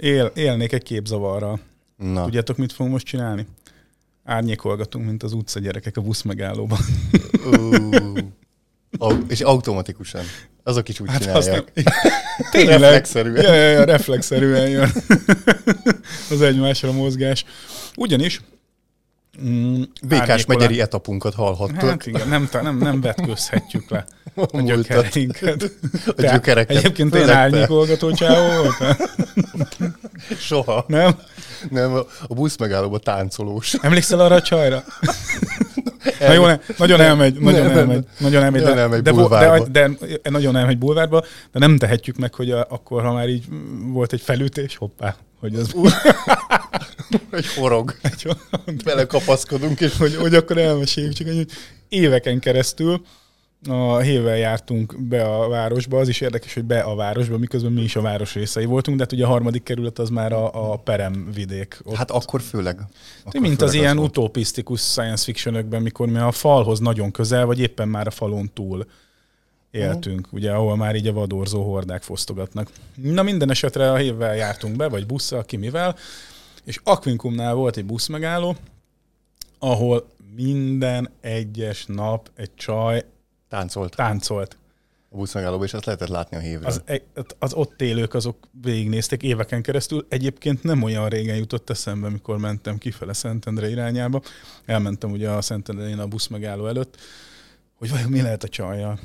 Él, élnék egy képzavarral. Na, Tudjátok, mit fogunk most csinálni? Árnyékolgatunk, mint az utca gyerekek a busz megállóban. Au- és automatikusan. Azok is úgy Hát csinálják. nem... Tényleg. Reflexzerűen. Ja, ja, ja, reflexzerűen jön az egymásra mozgás. Ugyanis mm, Békás megyeri etapunkat hallhattok. Hát igen, nem, nem, nem vetközhetjük le a múltat. gyökereinket. A gyökereket. Egyébként én árnyékolgató csávó voltál? Soha. Nem? Nem, a- a busz megállóban táncolós. Emlékszel arra a csajra? Na jó, nagyon elmegy, nagyon Nem, elmegy, nagyon elmegy, de, elmegy de, bulvárba. de, de, nagyon elmegy bulvárba, de nem tehetjük meg, hogy a, akkor, ha már így volt egy felütés, hoppá, hogy az Egy horog. hogy, Belekapaszkodunk, és hogy, hogy akkor elmeséljük, csak hogy éveken keresztül a hével jártunk be a városba, az is érdekes, hogy be a városba, miközben mi is a város részei voltunk, de hát ugye a harmadik kerület az már a, a Perem vidék. Ott hát akkor főleg. Akkor mint az főleg ilyen volt. utopisztikus science fictionökben, mikor mi a falhoz nagyon közel, vagy éppen már a falon túl éltünk, ugye, ahol már így a vadorzó hordák fosztogatnak. Na minden esetre a hévvel jártunk be, vagy busszal, ki mivel, és Aquincumnál volt egy buszmegálló, ahol minden egyes nap egy csaj Táncolt táncolt. a busz megállóban, és azt lehetett látni a hévről. Az, e- az ott élők azok végignézték éveken keresztül. Egyébként nem olyan régen jutott eszembe, mikor mentem kifele Szentendre irányába. Elmentem ugye a Szentendrén a busz megálló előtt, hogy vajon mi lehet a csajjal.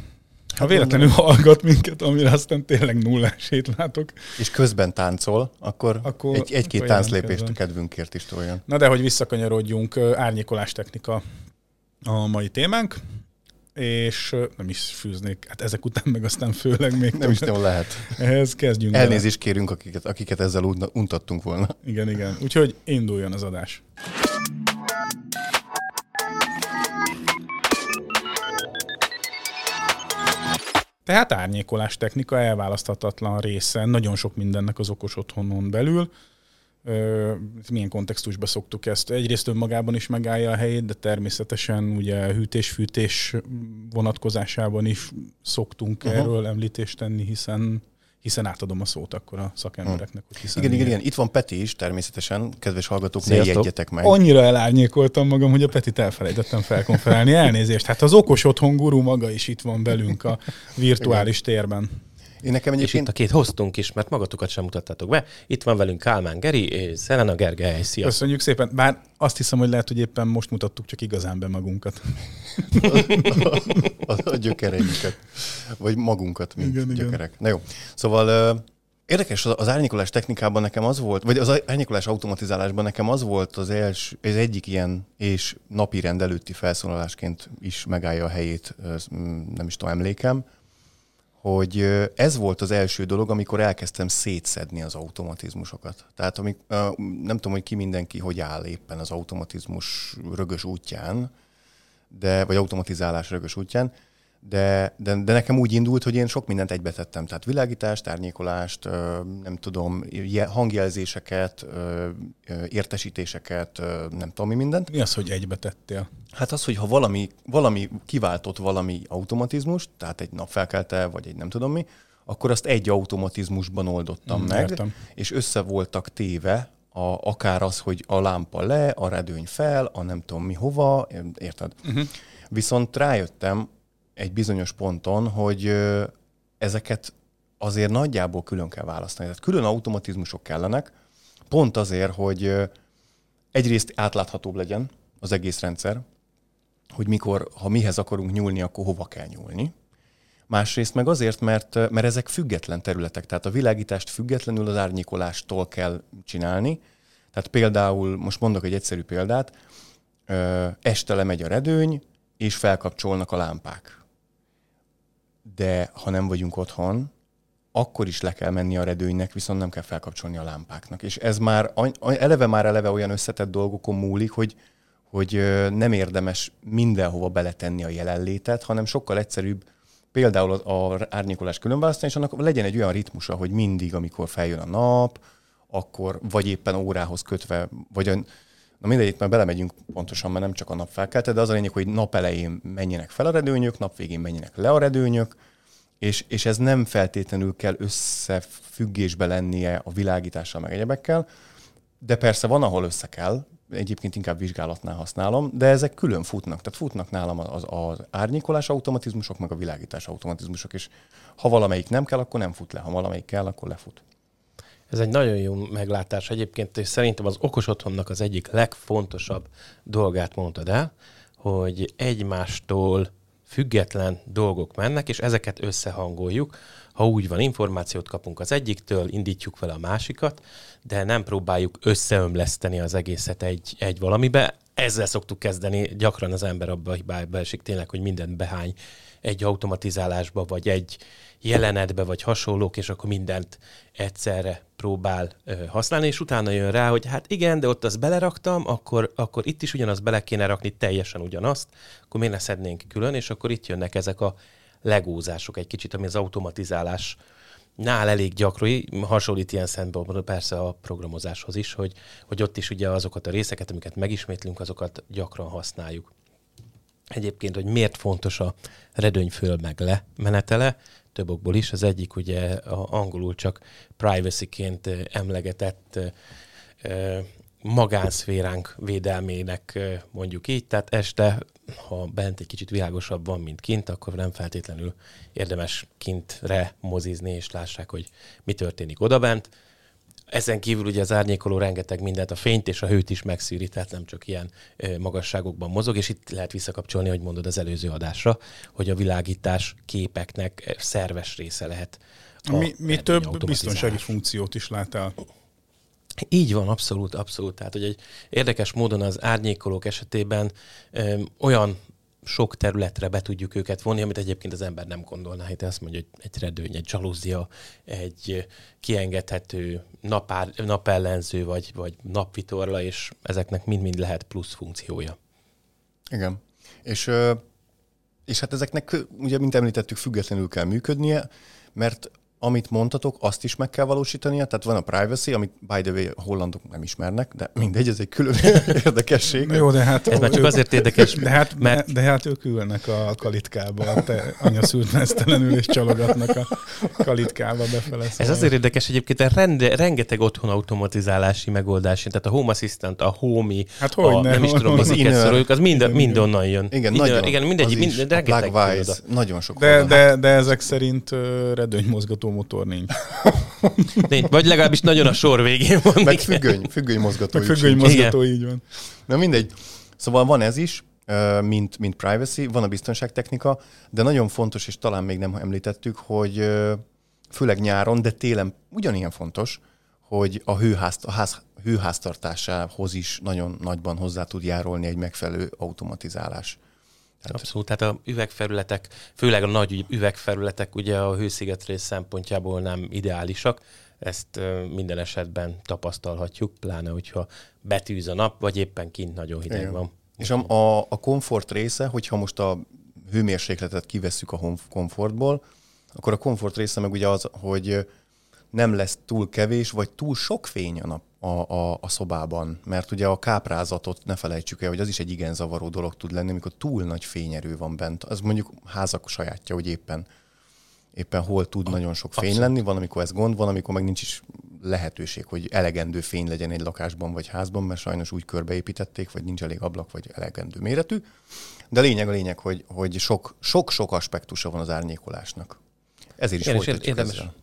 Ha véletlenül hallgat minket, amire aztán tényleg nullásét látok. És közben táncol, akkor, Akkor- egy, egy-két tánclépést a kedvünkért is toljon. Na de, hogy visszakanyarodjunk, árnyékolás technika a mai témánk, és nem is fűznék, hát ezek után meg aztán főleg még Nem is nagyon lehet. Ehhez kezdjünk. Elnézést kérünk, akiket, akiket ezzel un- untattunk volna. Igen, igen. Úgyhogy induljon az adás. Tehát árnyékolás technika elválaszthatatlan része nagyon sok mindennek az okos otthonon belül. Milyen kontextusban szoktuk ezt? Egyrészt önmagában is megállja a helyét, de természetesen ugye hűtés-fűtés vonatkozásában is szoktunk uh-huh. erről említést tenni, hiszen hiszen átadom a szót akkor a szakembereknek. Hogy hiszen Igen, igen, igen. Itt van Peti is, természetesen. Kedves hallgatók, ne Sziasztok. jegyetek meg. Annyira elárnyékoltam magam, hogy a Petit elfelejtettem felkonferálni. Elnézést. Hát az okos otthon guru maga is itt van velünk a virtuális térben. Én nekem És itt egyébként a két hoztunk is, mert magatokat sem mutattátok be. Itt van velünk Kálmán Geri és Szelena Gergely. Sziasztok! Köszönjük szépen. Bár azt hiszem, hogy lehet, hogy éppen most mutattuk csak igazán be magunkat. a, a gyökereinket, vagy magunkat, mint Igen, igen, igen. gyökerek. Na jó, szóval érdekes, az az árnyékolás technikában nekem az volt, vagy az árnyékolás automatizálásban nekem az volt az első, az egyik ilyen, és napi rend előtti felszólalásként is megállja a helyét, nem is tudom, emlékem, hogy ez volt az első dolog, amikor elkezdtem szétszedni az automatizmusokat. Tehát amik, nem tudom, hogy ki mindenki hogy áll éppen az automatizmus rögös útján, de, vagy automatizálás rögös útján, de, de, de nekem úgy indult, hogy én sok mindent egybetettem. Tehát világítást, árnyékolást, nem tudom, je- hangjelzéseket, értesítéseket, nem tudom mi mindent. Mi az, hogy egybe tettél? Hát az, hogy ha valami, valami kiváltott valami automatizmust, tehát egy nap felkelte, vagy egy nem tudom mi, akkor azt egy automatizmusban oldottam Mm, meg, értem. és össze voltak téve a, akár az, hogy a lámpa le, a redőny fel, a nem tudom mi hova, érted? Uh-huh. Viszont rájöttem egy bizonyos ponton, hogy ezeket azért nagyjából külön kell választani. Tehát külön automatizmusok kellenek, pont azért, hogy egyrészt átláthatóbb legyen az egész rendszer, hogy mikor, ha mihez akarunk nyúlni, akkor hova kell nyúlni. Másrészt meg azért, mert, mert ezek független területek, tehát a világítást függetlenül az árnyékolástól kell csinálni. Tehát például, most mondok egy egyszerű példát, este lemegy a redőny, és felkapcsolnak a lámpák. De ha nem vagyunk otthon, akkor is le kell menni a redőnynek, viszont nem kell felkapcsolni a lámpáknak. És ez már eleve már eleve olyan összetett dolgokon múlik, hogy, hogy nem érdemes mindenhova beletenni a jelenlétet, hanem sokkal egyszerűbb például a, a árnyékolás különválasztani, és annak legyen egy olyan ritmusa, hogy mindig, amikor feljön a nap, akkor vagy éppen órához kötve, vagy na mindegyik, mert belemegyünk pontosan, mert nem csak a nap felkelte, de az a lényeg, hogy nap elején menjenek fel a redőnyök, nap végén menjenek le a redőnyök, és, és ez nem feltétlenül kell összefüggésbe lennie a világítással, meg egyebekkel, de persze van, ahol össze kell, egyébként inkább vizsgálatnál használom, de ezek külön futnak. Tehát futnak nálam az, az árnyékolás automatizmusok, meg a világítás automatizmusok, és ha valamelyik nem kell, akkor nem fut le. Ha valamelyik kell, akkor lefut. Ez egy nagyon jó meglátás egyébként, és szerintem az okos otthonnak az egyik legfontosabb dolgát mondtad el, hogy egymástól független dolgok mennek, és ezeket összehangoljuk. Ha úgy van, információt kapunk az egyiktől, indítjuk vele a másikat, de nem próbáljuk összeömleszteni az egészet egy, egy valamibe. Ezzel szoktuk kezdeni, gyakran az ember abba a hibába esik tényleg, hogy mindent behány egy automatizálásba, vagy egy jelenetbe, vagy hasonlók, és akkor mindent egyszerre próbál ö, használni, és utána jön rá, hogy hát igen, de ott azt beleraktam, akkor, akkor itt is ugyanazt bele kéne rakni, teljesen ugyanazt, akkor miért ne szednénk külön, és akkor itt jönnek ezek a legózások egy kicsit, ami az automatizálás nál elég gyakori, hasonlít ilyen szempontból persze a programozáshoz is, hogy, hogy ott is ugye azokat a részeket, amiket megismétlünk, azokat gyakran használjuk. Egyébként, hogy miért fontos a redőny föl meg le menetele, több okból is. Az egyik ugye a angolul csak privacy-ként emlegetett magánszféránk védelmének mondjuk így, tehát este, ha bent egy kicsit világosabb van, mint kint, akkor nem feltétlenül érdemes kintre mozizni, és lássák, hogy mi történik odabent. Ezen kívül ugye az árnyékoló rengeteg mindent, a fényt és a hőt is megszűri, tehát nem csak ilyen magasságokban mozog, és itt lehet visszakapcsolni, hogy mondod az előző adásra, hogy a világítás képeknek szerves része lehet. Mi, mi több biztonsági funkciót is lát el. Így van, abszolút, abszolút. Tehát, hogy egy érdekes módon az árnyékolók esetében ö, olyan sok területre be tudjuk őket vonni, amit egyébként az ember nem gondolná. Itt azt mondja, hogy egy redőny, egy zsalúzia, egy kiengedhető napár, napellenző, vagy, vagy napvitorla, és ezeknek mind-mind lehet plusz funkciója. Igen. És, és hát ezeknek, ugye, mint említettük, függetlenül kell működnie, mert amit mondtatok, azt is meg kell valósítania, tehát van a privacy, amit by the way hollandok nem ismernek, de mindegy, ez egy külön érdekesség. Jó, de hát... Ez már csak azért érdekes, de hát, mert... De hát ők ülnek a kalitkába, te anya szült mesztelenül, és csalogatnak a kalitkába befele. Szóval. Ez azért érdekes egyébként, de rende, rengeteg otthon automatizálási megoldás, tehát a Home Assistant, a Homey, hát hogy a, ne, nem is tudom, az szoroljuk, az mind, mind onnan jön. Igen, Inner, nagyon, igen mindegy, mind, rengeteg nagyon sok. De, de, de, ezek szerint uh, redőnymozgató motor nincs. nincs. Vagy legalábbis nagyon a sor végén van. Meg függöny, függöny mozgató. Meg függöny mozgató, így van. Na mindegy. Szóval van ez is, mint, mint privacy, van a biztonságtechnika, de nagyon fontos, és talán még nem említettük, hogy főleg nyáron, de télen ugyanilyen fontos, hogy a, hőház, a ház, hőháztartásához is nagyon nagyban hozzá tud járulni egy megfelelő automatizálás. Tehát... Abszolút, tehát a üvegfelületek, főleg a nagy üvegfelületek ugye a hőszigetrés szempontjából nem ideálisak, ezt minden esetben tapasztalhatjuk, pláne hogyha betűz a nap, vagy éppen kint nagyon hideg Igen. van. És a, a, a komfort része, hogyha most a hőmérsékletet kivesszük a komfortból, akkor a komfort része meg ugye az, hogy nem lesz túl kevés, vagy túl sok fény a nap a, a, a szobában, mert ugye a káprázatot ne felejtsük el, hogy az is egy igen zavaró dolog tud lenni, amikor túl nagy fényerő van bent. Az mondjuk házak sajátja, hogy éppen éppen hol tud a, nagyon sok fény abszolút. lenni, van, amikor ez gond, van, amikor meg nincs is lehetőség, hogy elegendő fény legyen egy lakásban vagy házban, mert sajnos úgy körbeépítették, vagy nincs elég ablak, vagy elegendő méretű. De lényeg a lényeg, hogy, hogy sok, sok-sok aspektusa van az árnyékolásnak. Ezért is Igen, érdemes, ezzel.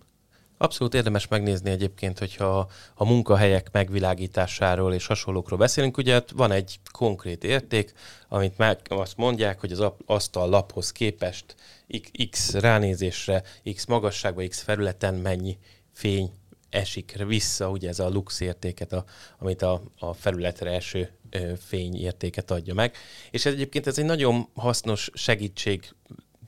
Abszolút érdemes megnézni egyébként, hogyha a munkahelyek megvilágításáról és hasonlókról beszélünk, ugye van egy konkrét érték, amit meg azt mondják, hogy az asztal laphoz képest x ránézésre, x magasságban, x felületen mennyi fény esik vissza, ugye ez a lux értéket, a, amit a, a felületre eső fényértéket adja meg. És ez egyébként ez egy nagyon hasznos segítség,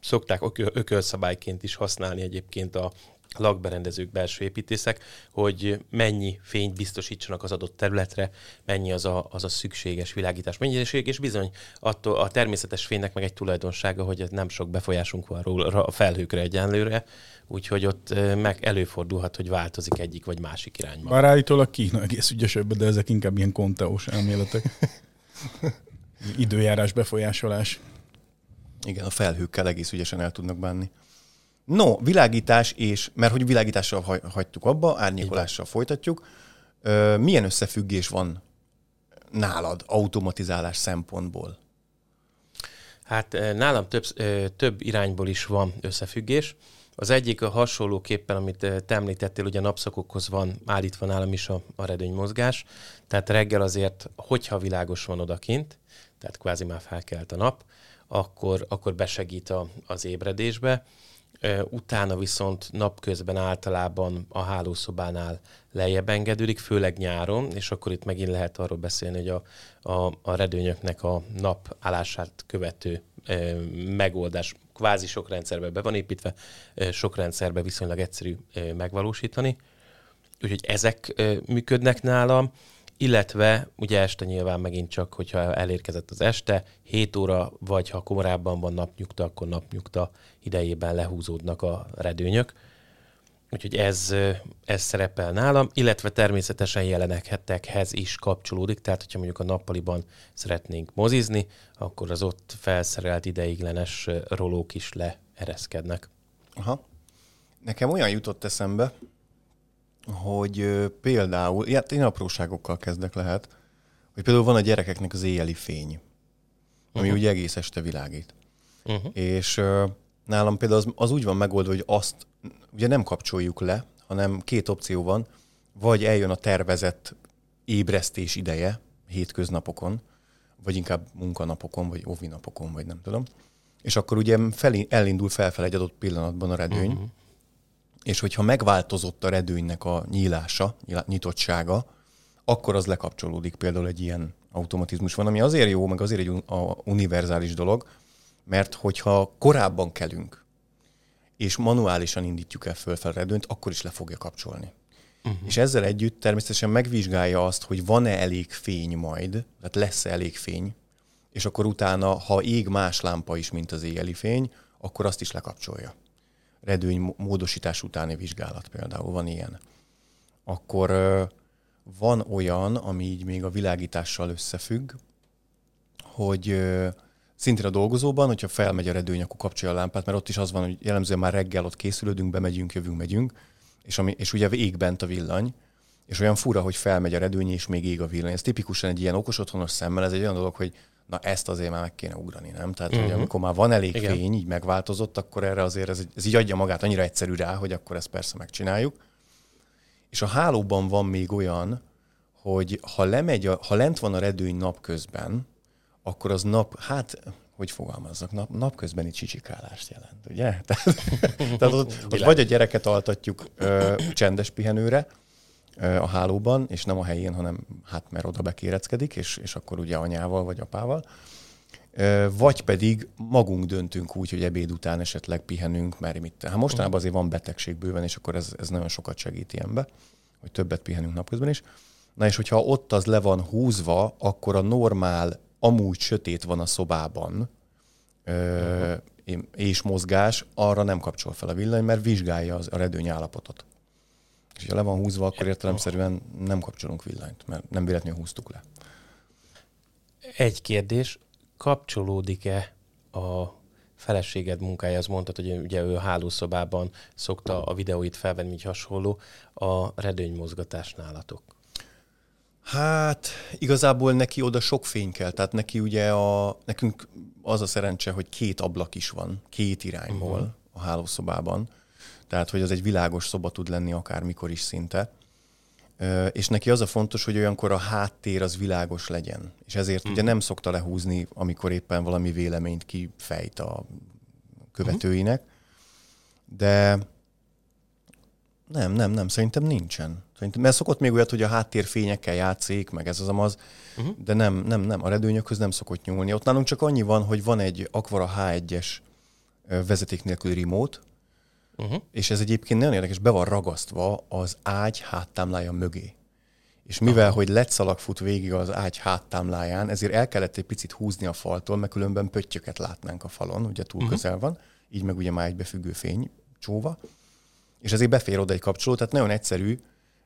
szokták ökölszabályként is használni egyébként a, lakberendezők, belső építészek, hogy mennyi fényt biztosítsanak az adott területre, mennyi az a, az a szükséges világítás mennyiség, és bizony attól a természetes fénynek meg egy tulajdonsága, hogy nem sok befolyásunk van róla a felhőkre egyenlőre, úgyhogy ott meg előfordulhat, hogy változik egyik vagy másik irányba. Bár állítólag Kína egész ügyesebb, de ezek inkább ilyen konteós elméletek. Időjárás befolyásolás. Igen, a felhőkkel egész ügyesen el tudnak bánni. No, világítás és, mert hogy világítással hagy- hagytuk abba, árnyékolással folytatjuk. Ö, milyen összefüggés van nálad automatizálás szempontból? Hát nálam több, több irányból is van összefüggés. Az egyik a hasonlóképpen, amit te említettél, ugye napszakokhoz van állítva nálam is a, a redőnymozgás. Tehát reggel azért, hogyha világos van odakint, tehát kvázi már felkelt a nap, akkor, akkor besegít a, az ébredésbe. Utána viszont napközben általában a hálószobánál lejjebb engedődik, főleg nyáron, és akkor itt megint lehet arról beszélni, hogy a, a, a redőnyöknek a nap állását követő e, megoldás kvázi sok rendszerbe be van építve, e, sok rendszerbe viszonylag egyszerű e, megvalósítani. Úgyhogy ezek e, működnek nálam illetve ugye este nyilván megint csak, hogyha elérkezett az este, 7 óra, vagy ha korábban van napnyugta, akkor napnyugta idejében lehúzódnak a redőnyök. Úgyhogy ez, ez szerepel nálam, illetve természetesen jelenekhetekhez is kapcsolódik, tehát hogyha mondjuk a nappaliban szeretnénk mozizni, akkor az ott felszerelt ideiglenes rolók is leereszkednek. Aha. Nekem olyan jutott eszembe, hogy például, hát én apróságokkal kezdek lehet, hogy például van a gyerekeknek az éjjeli fény, ami uh-huh. ugye egész este világít. Uh-huh. És uh, nálam például az, az úgy van megoldva, hogy azt ugye nem kapcsoljuk le, hanem két opció van, vagy eljön a tervezett ébresztés ideje hétköznapokon, vagy inkább munkanapokon, vagy ovi napokon, vagy nem tudom. És akkor ugye felé, elindul felfel egy adott pillanatban a redőny, uh-huh és hogyha megváltozott a redőnynek a nyílása, nyitottsága, akkor az lekapcsolódik például egy ilyen automatizmus van, ami azért jó, meg azért egy univerzális dolog, mert hogyha korábban kelünk, és manuálisan indítjuk el fölfel a redőnyt, akkor is le fogja kapcsolni. Uh-huh. És ezzel együtt természetesen megvizsgálja azt, hogy van-e elég fény majd, tehát lesz-e elég fény, és akkor utána, ha ég más lámpa is, mint az éjjeli fény, akkor azt is lekapcsolja redőny módosítás utáni vizsgálat például, van ilyen. Akkor van olyan, ami így még a világítással összefügg, hogy szintén a dolgozóban, hogyha felmegy a redőny, akkor kapcsolja a lámpát, mert ott is az van, hogy jellemzően már reggel ott készülődünk, bemegyünk, jövünk, megyünk, és, ami, és ugye ég bent a villany, és olyan fura, hogy felmegy a redőny, és még ég a villany. Ez tipikusan egy ilyen okos otthonos szemmel, ez egy olyan dolog, hogy na ezt azért már meg kéne ugrani, nem? Tehát, uh-huh. hogy mhm. amikor már van elég Igen. fény, így megváltozott, akkor erre azért ez, ez így adja magát annyira egyszerű rá, hogy akkor ezt persze megcsináljuk. És a hálóban van még olyan, hogy ha, lemegy a, ha lent van a redőny napközben, akkor az nap, hát hogy fogalmazzak, nap, napközbeni csicsikálást jelent, ugye? Tehát, tehát ott, ott vagy a gyereket altatjuk ö, csendes pihenőre, a hálóban, és nem a helyén, hanem hát mert oda bekéreckedik, és, és akkor ugye anyával vagy apával. Vagy pedig magunk döntünk úgy, hogy ebéd után esetleg pihenünk, mert mit. Hát mostanában azért van betegség bőven, és akkor ez, ez nagyon sokat segít ilyenbe, hogy többet pihenünk napközben is. Na és hogyha ott az le van húzva, akkor a normál, amúgy sötét van a szobában, uh-huh. és mozgás, arra nem kapcsol fel a villany, mert vizsgálja az, a redőny állapotot. És ha le van húzva, akkor értelemszerűen nem kapcsolunk villanyt, mert nem véletlenül húztuk le. Egy kérdés, kapcsolódik-e a feleséged munkája, az mondtad, hogy ugye ő a hálószobában szokta a videóit felvenni, így hasonló, a redőnymozgatás nálatok? Hát igazából neki oda sok fény kell, tehát neki ugye a, nekünk az a szerencse, hogy két ablak is van, két irányból uh-huh. a hálószobában, tehát hogy az egy világos szoba tud lenni akármikor is szinte. És neki az a fontos, hogy olyankor a háttér az világos legyen. És ezért mm. ugye nem szokta lehúzni, amikor éppen valami véleményt kifejt a követőinek. De nem, nem, nem, szerintem nincsen. Szerintem, mert szokott még olyat, hogy a háttérfényekkel játszik, meg ez az amaz, uh-huh. de nem, nem, nem, a redőnyökhöz nem szokott nyúlni. Ott nálunk csak annyi van, hogy van egy Aquara H1-es vezeték nélküli remote, Uh-huh. És ez egyébként nagyon érdekes, be van ragasztva az ágy háttámlája mögé. És mivel, Aha. hogy letszalag fut végig az ágy háttámláján, ezért el kellett egy picit húzni a faltól, mert különben pöttyöket látnánk a falon, ugye túl uh-huh. közel van, így meg ugye már egy befüggő fény csóva, és ezért befér oda egy kapcsoló, tehát nagyon egyszerű,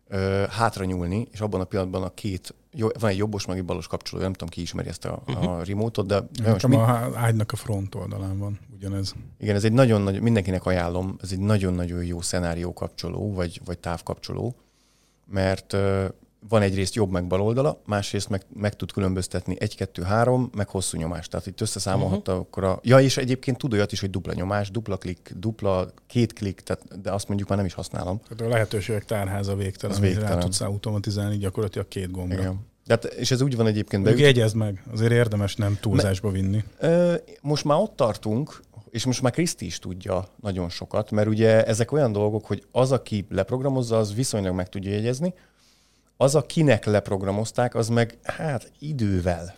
ö, hátra nyúlni, és abban a pillanatban a két, jó, van egy jobbos, meg egy balos kapcsoló, nem tudom, ki ismeri ezt a, uh-huh. a remote-ot, de... Nekem a ágynak a front oldalán van ugyanez. Igen, ez egy nagyon nagy, mindenkinek ajánlom, ez egy nagyon-nagyon jó szenárió kapcsoló, vagy, vagy távkapcsoló, mert van egyrészt jobb meg bal oldala, másrészt meg, meg tud különböztetni egy, kettő, három, meg hosszú nyomás. Tehát itt összeszámolhatta uh-huh. akkor a... Ja, és egyébként tud olyat is, hogy dupla nyomás, dupla klik, dupla, két klik, tehát, de azt mondjuk már nem is használom. Tehát a lehetőségek tárháza végtelen, Az végtelen. rá tudsz automatizálni gyakorlatilag két gombra. Igen. De hát, és ez úgy van egyébként. Beüt... Jegyezd meg, azért érdemes nem túlzásba vinni. Ö, most már ott tartunk, és most már Kriszti is tudja nagyon sokat, mert ugye ezek olyan dolgok, hogy az, aki leprogramozza, az viszonylag meg tudja jegyezni, az, akinek leprogramozták, az meg hát idővel.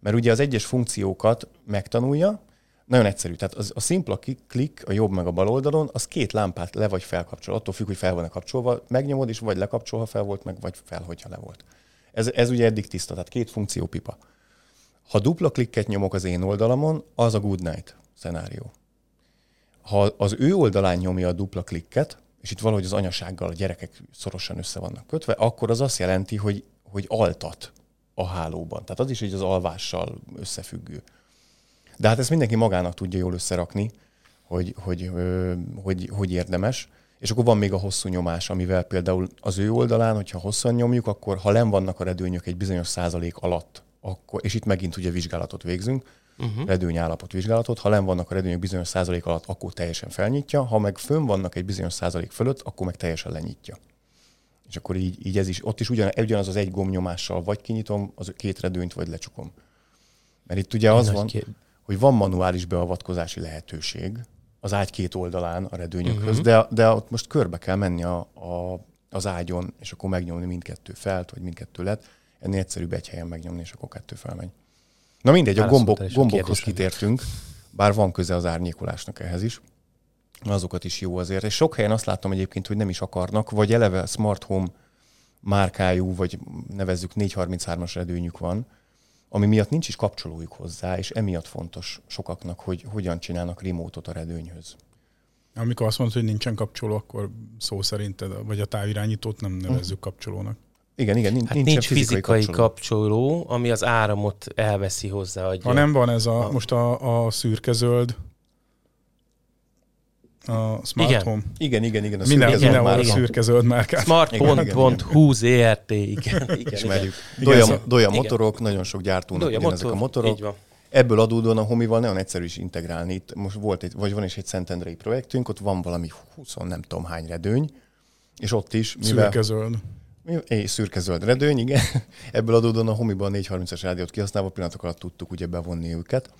Mert ugye az egyes funkciókat megtanulja, nagyon egyszerű. Tehát az, a szimpla klik a jobb meg a bal oldalon, az két lámpát le vagy felkapcsol. Attól függ, hogy fel van-e kapcsolva, megnyomod, és vagy lekapcsol, ha fel volt, meg vagy fel, hogyha le volt. Ez, ez ugye eddig tiszta, tehát két funkció pipa. Ha dupla klikket nyomok az én oldalamon, az a good night szenárió. Ha az ő oldalán nyomja a dupla klikket, és itt valahogy az anyasággal a gyerekek szorosan össze vannak kötve, akkor az azt jelenti, hogy, hogy altat a hálóban. Tehát az is így az alvással összefüggő. De hát ezt mindenki magának tudja jól összerakni, hogy hogy, hogy, hogy érdemes. És akkor van még a hosszú nyomás, amivel például az ő oldalán, hogyha hosszan nyomjuk, akkor ha nem vannak a redőnyök egy bizonyos százalék alatt, akkor, és itt megint ugye vizsgálatot végzünk, uh-huh. redőny állapot vizsgálatot. Ha nem vannak a redőnyök bizonyos százalék alatt, akkor teljesen felnyitja, ha meg fönn vannak egy bizonyos százalék fölött, akkor meg teljesen lenyitja. És akkor így, így ez is, ott is ugyan, ugyanaz az egy gombnyomással vagy kinyitom az két redőnyt, vagy lecsukom. Mert itt ugye az van, ké... hogy van manuális beavatkozási lehetőség az ágy két oldalán a redőnyökhöz, uh-huh. de, de ott most körbe kell menni a, a, az ágyon, és akkor megnyomni mindkettő felt, vagy mindkettő lett. Ennél egyszerűbb egy helyen megnyomni, és akkor kettő felmegy. Na mindegy, a gombok, gombokhoz kitértünk, bár van köze az árnyékolásnak ehhez is. Azokat is jó azért. És sok helyen azt látom egyébként, hogy nem is akarnak, vagy eleve smart home márkájú, vagy nevezzük 433-as redőnyük van, ami miatt nincs is kapcsolójuk hozzá, és emiatt fontos sokaknak, hogy hogyan csinálnak remote a redőnyhöz. Amikor azt mondod, hogy nincsen kapcsoló, akkor szó szerint, vagy a távirányítót nem nevezzük hm. kapcsolónak. Igen, igen, nincs, hát nincs fizikai, fizikai kapcsoló. kapcsoló, ami az áramot elveszi hozzá. Adja. Ha nem van ez a, a... most a, a szürke-zöld, a Smart igen. Home. Igen, igen, igen. A minden, igen, mindenhol a szürke-zöld márkát. Smart.hu ZRT, igen. igen Ismerjük. Doja, Doja motorok, igen. nagyon sok gyártónak Doja motor, ezek a motorok. Így van. Ebből adódóan a Homival nagyon egyszerű is integrálni. Itt most volt egy, vagy van is egy Szentendrei projektünk, ott van valami 20 nem tudom hány redőny, és ott is, mivel... Szürke-zöld. É, szürke-zöld redőny, igen. Ebből adódóan a Homiban a 430-as rádiót kihasználva pillanatok alatt tudtuk ugye bevonni őket.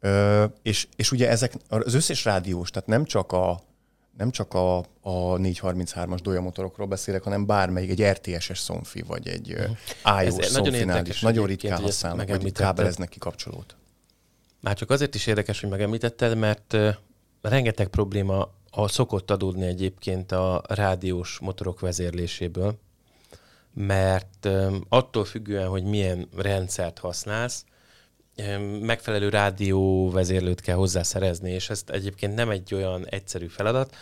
Ö, és, és ugye ezek az összes rádiós, tehát nem csak a, nem csak a, a 433-as dolyamotorokról beszélek, hanem bármelyik, egy RTS-es szomfi, vagy egy uh-huh. iOS szomfinál is nagyon ritkán használnak, vagy kábeleznek ki kapcsolót. Már csak azért is érdekes, hogy megemlítetted, mert uh, rengeteg probléma a szokott adódni egyébként a rádiós motorok vezérléséből, mert attól függően, hogy milyen rendszert használsz, megfelelő rádió vezérlőt kell hozzászerezni, és ez egyébként nem egy olyan egyszerű feladat.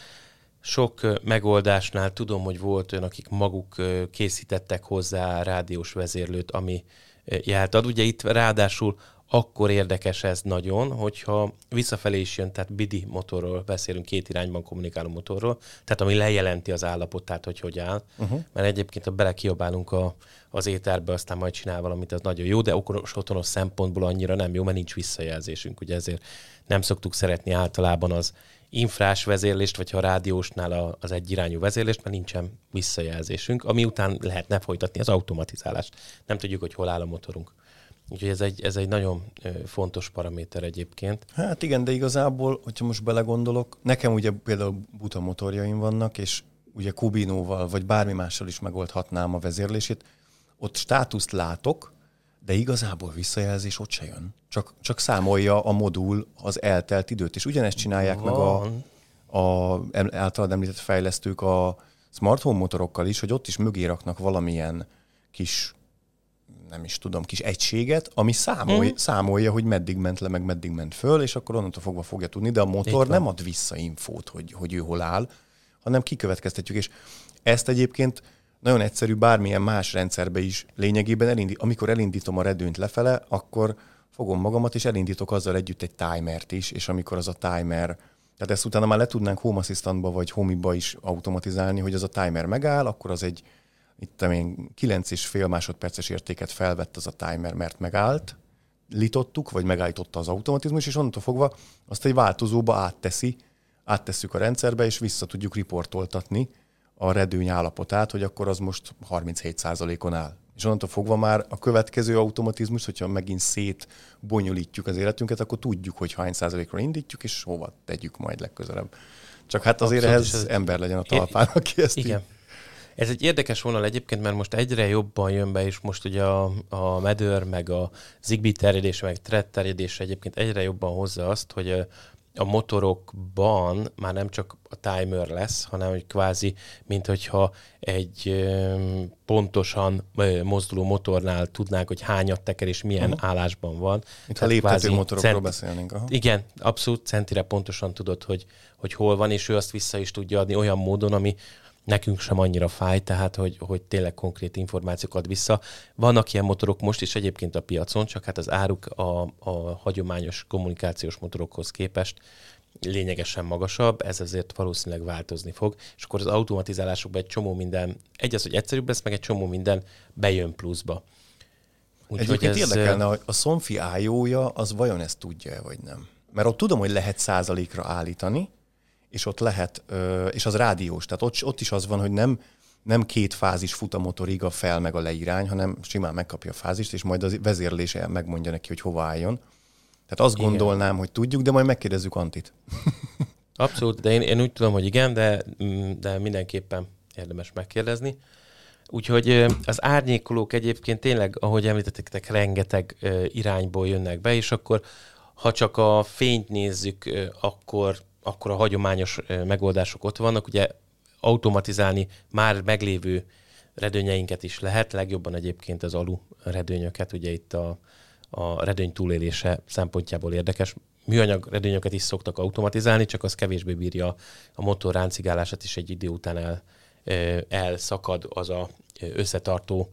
Sok megoldásnál tudom, hogy volt olyan, akik maguk készítettek hozzá rádiós vezérlőt, ami járt ad. Ugye itt ráadásul akkor érdekes ez nagyon, hogyha visszafelé is jön, tehát BIDI motorról beszélünk, két irányban kommunikáló motorról, tehát ami lejelenti az állapotát, hogy hogy áll, uh-huh. mert egyébként ha belekiabálunk a, az éterbe, aztán majd csinál valamit, az nagyon jó, de okos otthonos szempontból annyira nem jó, mert nincs visszajelzésünk, ugye ezért nem szoktuk szeretni általában az infrás vezérlést, vagy ha a rádiósnál az egyirányú vezérlést, mert nincsen visszajelzésünk, ami után lehetne folytatni az automatizálást. Nem tudjuk, hogy hol áll a motorunk. Úgyhogy ez egy, ez egy nagyon fontos paraméter egyébként. Hát igen, de igazából, hogyha most belegondolok, nekem ugye például buta motorjaim vannak, és ugye Kubinóval, vagy bármi mással is megoldhatnám a vezérlését, ott státuszt látok, de igazából visszajelzés ott se jön. Csak, csak számolja a modul az eltelt időt, és ugyanezt csinálják Van. meg a, a általad említett fejlesztők a smart home motorokkal is, hogy ott is mögé raknak valamilyen kis nem is tudom, kis egységet, ami számolja, mm. számolja, hogy meddig ment le, meg meddig ment föl, és akkor onnantól fogva fogja tudni, de a motor nem ad vissza infót, hogy, hogy ő hol áll, hanem kikövetkeztetjük. És ezt egyébként nagyon egyszerű, bármilyen más rendszerbe is lényegében, elindít, amikor elindítom a redőnyt lefele, akkor fogom magamat, és elindítok azzal együtt egy timert is, és amikor az a timer, tehát ezt utána már le tudnánk Home Assistantba vagy Homiba is automatizálni, hogy az a timer megáll, akkor az egy itt én 9 és fél másodperces értéket felvett az a timer, mert megállt, litottuk, vagy megállította az automatizmus, és onnantól fogva azt egy változóba átteszi, áttesszük a rendszerbe, és vissza tudjuk riportoltatni a redőny állapotát, hogy akkor az most 37%-on áll. És onnantól fogva már a következő automatizmus, hogyha megint szét bonyolítjuk az életünket, akkor tudjuk, hogy hány százalékra indítjuk, és hova tegyük majd legközelebb. Csak hát azért Abszolút, ehhez ez ember legyen a talpán, aki ezt Igen. Így... Ez egy érdekes vonal egyébként, mert most egyre jobban jön be, és most ugye a, a Medőr, meg a Zigbee terjedése, meg Thread terjedése egyébként egyre jobban hozza azt, hogy a motorokban már nem csak a timer lesz, hanem hogy kvázi, mint hogyha egy pontosan mozduló motornál tudnánk, hogy hányat teker és milyen uh-huh. állásban van. Mint ha léptető motorokról cent... beszélnénk. Aha. Igen, abszolút centire pontosan tudod, hogy, hogy hol van, és ő azt vissza is tudja adni olyan módon, ami nekünk sem annyira fáj, tehát hogy, hogy tényleg konkrét információkat vissza. Vannak ilyen motorok most is egyébként a piacon, csak hát az áruk a, a hagyományos kommunikációs motorokhoz képest lényegesen magasabb, ez azért valószínűleg változni fog, és akkor az automatizálásokban egy csomó minden, egy az, hogy egyszerűbb lesz, meg egy csomó minden bejön pluszba. Úgy, Egyébként ez... érdekelne, hogy a Sonfi io az vajon ezt tudja vagy nem? Mert ott tudom, hogy lehet százalékra állítani, és ott lehet, és az rádiós, tehát ott, ott is az van, hogy nem, nem két fázis fut a motorig a fel meg a leirány, hanem simán megkapja a fázist, és majd a vezérlése megmondja neki, hogy hova álljon. Tehát azt igen. gondolnám, hogy tudjuk, de majd megkérdezzük Antit. Abszolút, de én, én úgy tudom, hogy igen, de, mm, de mindenképpen érdemes megkérdezni. Úgyhogy az árnyékolók egyébként tényleg, ahogy említettek, rengeteg irányból jönnek be, és akkor ha csak a fényt nézzük, akkor akkor a hagyományos megoldások ott vannak. Ugye automatizálni már meglévő redőnyeinket is lehet, legjobban egyébként az alu redőnyöket, ugye itt a, a redőny túlélése szempontjából érdekes. Műanyag redőnyöket is szoktak automatizálni, csak az kevésbé bírja a motor ráncigálását, is egy idő után el, elszakad az a összetartó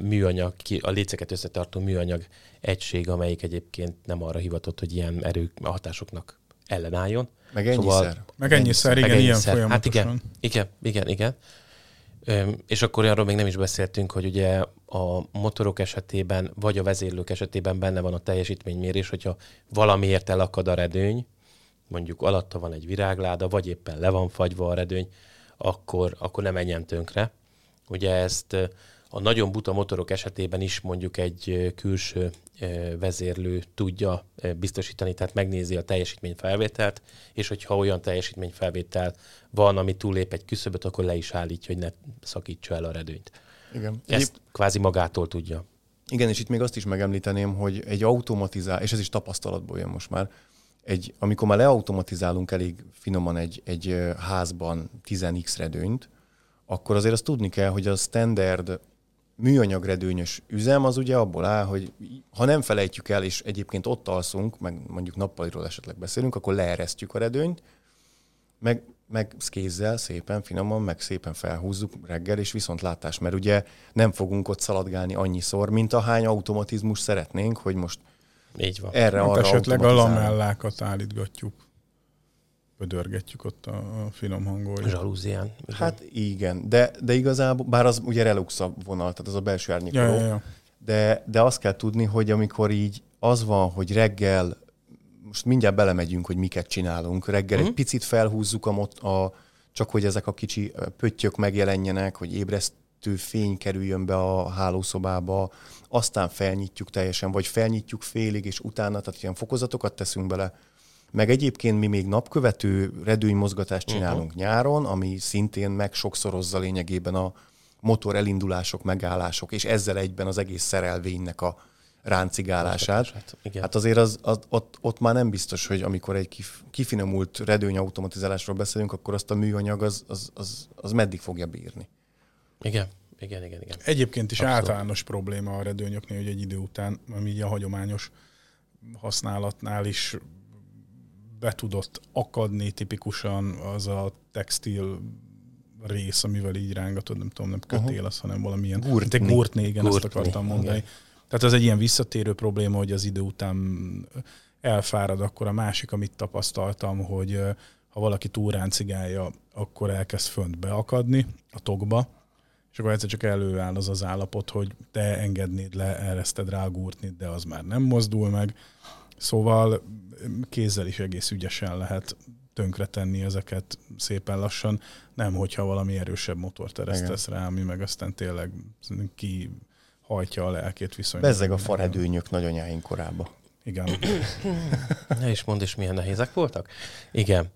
műanyag, a léceket összetartó műanyag egység, amelyik egyébként nem arra hivatott, hogy ilyen erő hatásoknak ellenálljon. Meg ennyiszer. Szóval, meg ennyiszer, igen, meg ennyiszer. ilyen folyamatosan. Hát igen, igen, igen, igen. Öm, és akkor arról még nem is beszéltünk, hogy ugye a motorok esetében, vagy a vezérlők esetében benne van a teljesítménymérés, hogyha valamiért elakad a redőny, mondjuk alatta van egy virágláda, vagy éppen le van fagyva a redőny, akkor, akkor nem menjen tönkre. Ugye ezt a nagyon buta motorok esetében is mondjuk egy külső vezérlő tudja biztosítani, tehát megnézi a teljesítményfelvételt, és hogyha olyan teljesítményfelvétel van, ami túlép egy küszöböt, akkor le is állítja, hogy ne szakítsa el a redőnyt. Igen. Ezt Egyéb... kvázi magától tudja. Igen, és itt még azt is megemlíteném, hogy egy automatizál, és ez is tapasztalatból jön most már, egy, amikor már leautomatizálunk elég finoman egy, egy házban 10x redőnyt, akkor azért azt tudni kell, hogy a standard műanyagredőnyös üzem az ugye abból áll, hogy ha nem felejtjük el, és egyébként ott alszunk, meg mondjuk nappaliról esetleg beszélünk, akkor leeresztjük a redőnyt, meg, meg kézzel szépen, finoman, meg szépen felhúzzuk reggel, és viszont látás, mert ugye nem fogunk ott szaladgálni annyiszor, mint ahány automatizmus szeretnénk, hogy most Így van. erre hát arra esetleg a lamellákat állítgatjuk pödörgetjük ott a, a finom hangol. Zsalúzián. Hát igen, de, de igazából, bár az ugye relux a vonal, tehát az a belső árnyékoló, ja, ja, ja. De, de azt kell tudni, hogy amikor így az van, hogy reggel, most mindjárt belemegyünk, hogy miket csinálunk, reggel uh-huh. egy mhm. picit felhúzzuk a, mot, a, csak hogy ezek a kicsi pöttyök megjelenjenek, hogy ébresztő fény kerüljön be a hálószobába, aztán felnyitjuk teljesen, vagy felnyitjuk félig, és utána, tehát ilyen fokozatokat teszünk bele, meg egyébként mi még napkövető redőnymozgatást mhm. csinálunk uh-huh. nyáron, ami szintén meg sokszorozza lényegében a motor elindulások, megállások, és ezzel egyben az egész szerelvénynek a ráncigálását. Hát, igen. hát azért az, az, ott, ott már nem biztos, hogy amikor egy kif, kifinomult redőny automatizálásról beszélünk, akkor azt a műanyag az, az, az, az meddig fogja bírni. Igen. Igen, igen, igen. Egyébként is Abszolút. általános probléma a redőnyöknél, hogy egy idő után, ami így a hagyományos használatnál is be tudott akadni tipikusan az a textil rész, amivel így rángatod, nem tudom, nem kötél uh-huh. az, hanem valamilyen... Gurtni. Te gurtni, igen, Gurtni, ezt akartam mondani. igen. Tehát ez egy ilyen visszatérő probléma, hogy az idő után elfárad, akkor a másik, amit tapasztaltam, hogy ha valaki túl ráncigálja, akkor elkezd fönt beakadni a tokba, és akkor egyszer csak előáll az az állapot, hogy te engednéd le, ereszted rá a gurtnit, de az már nem mozdul meg. Szóval kézzel is egész ügyesen lehet tönkretenni ezeket szépen lassan, nem hogyha valami erősebb motort eresztesz rá, ami meg aztán tényleg ki hajtja a lelkét viszonylag. Bezzeg a faredőnyök nagyanyáink korába. Igen. Ne is mondd, és milyen nehézek voltak. Igen.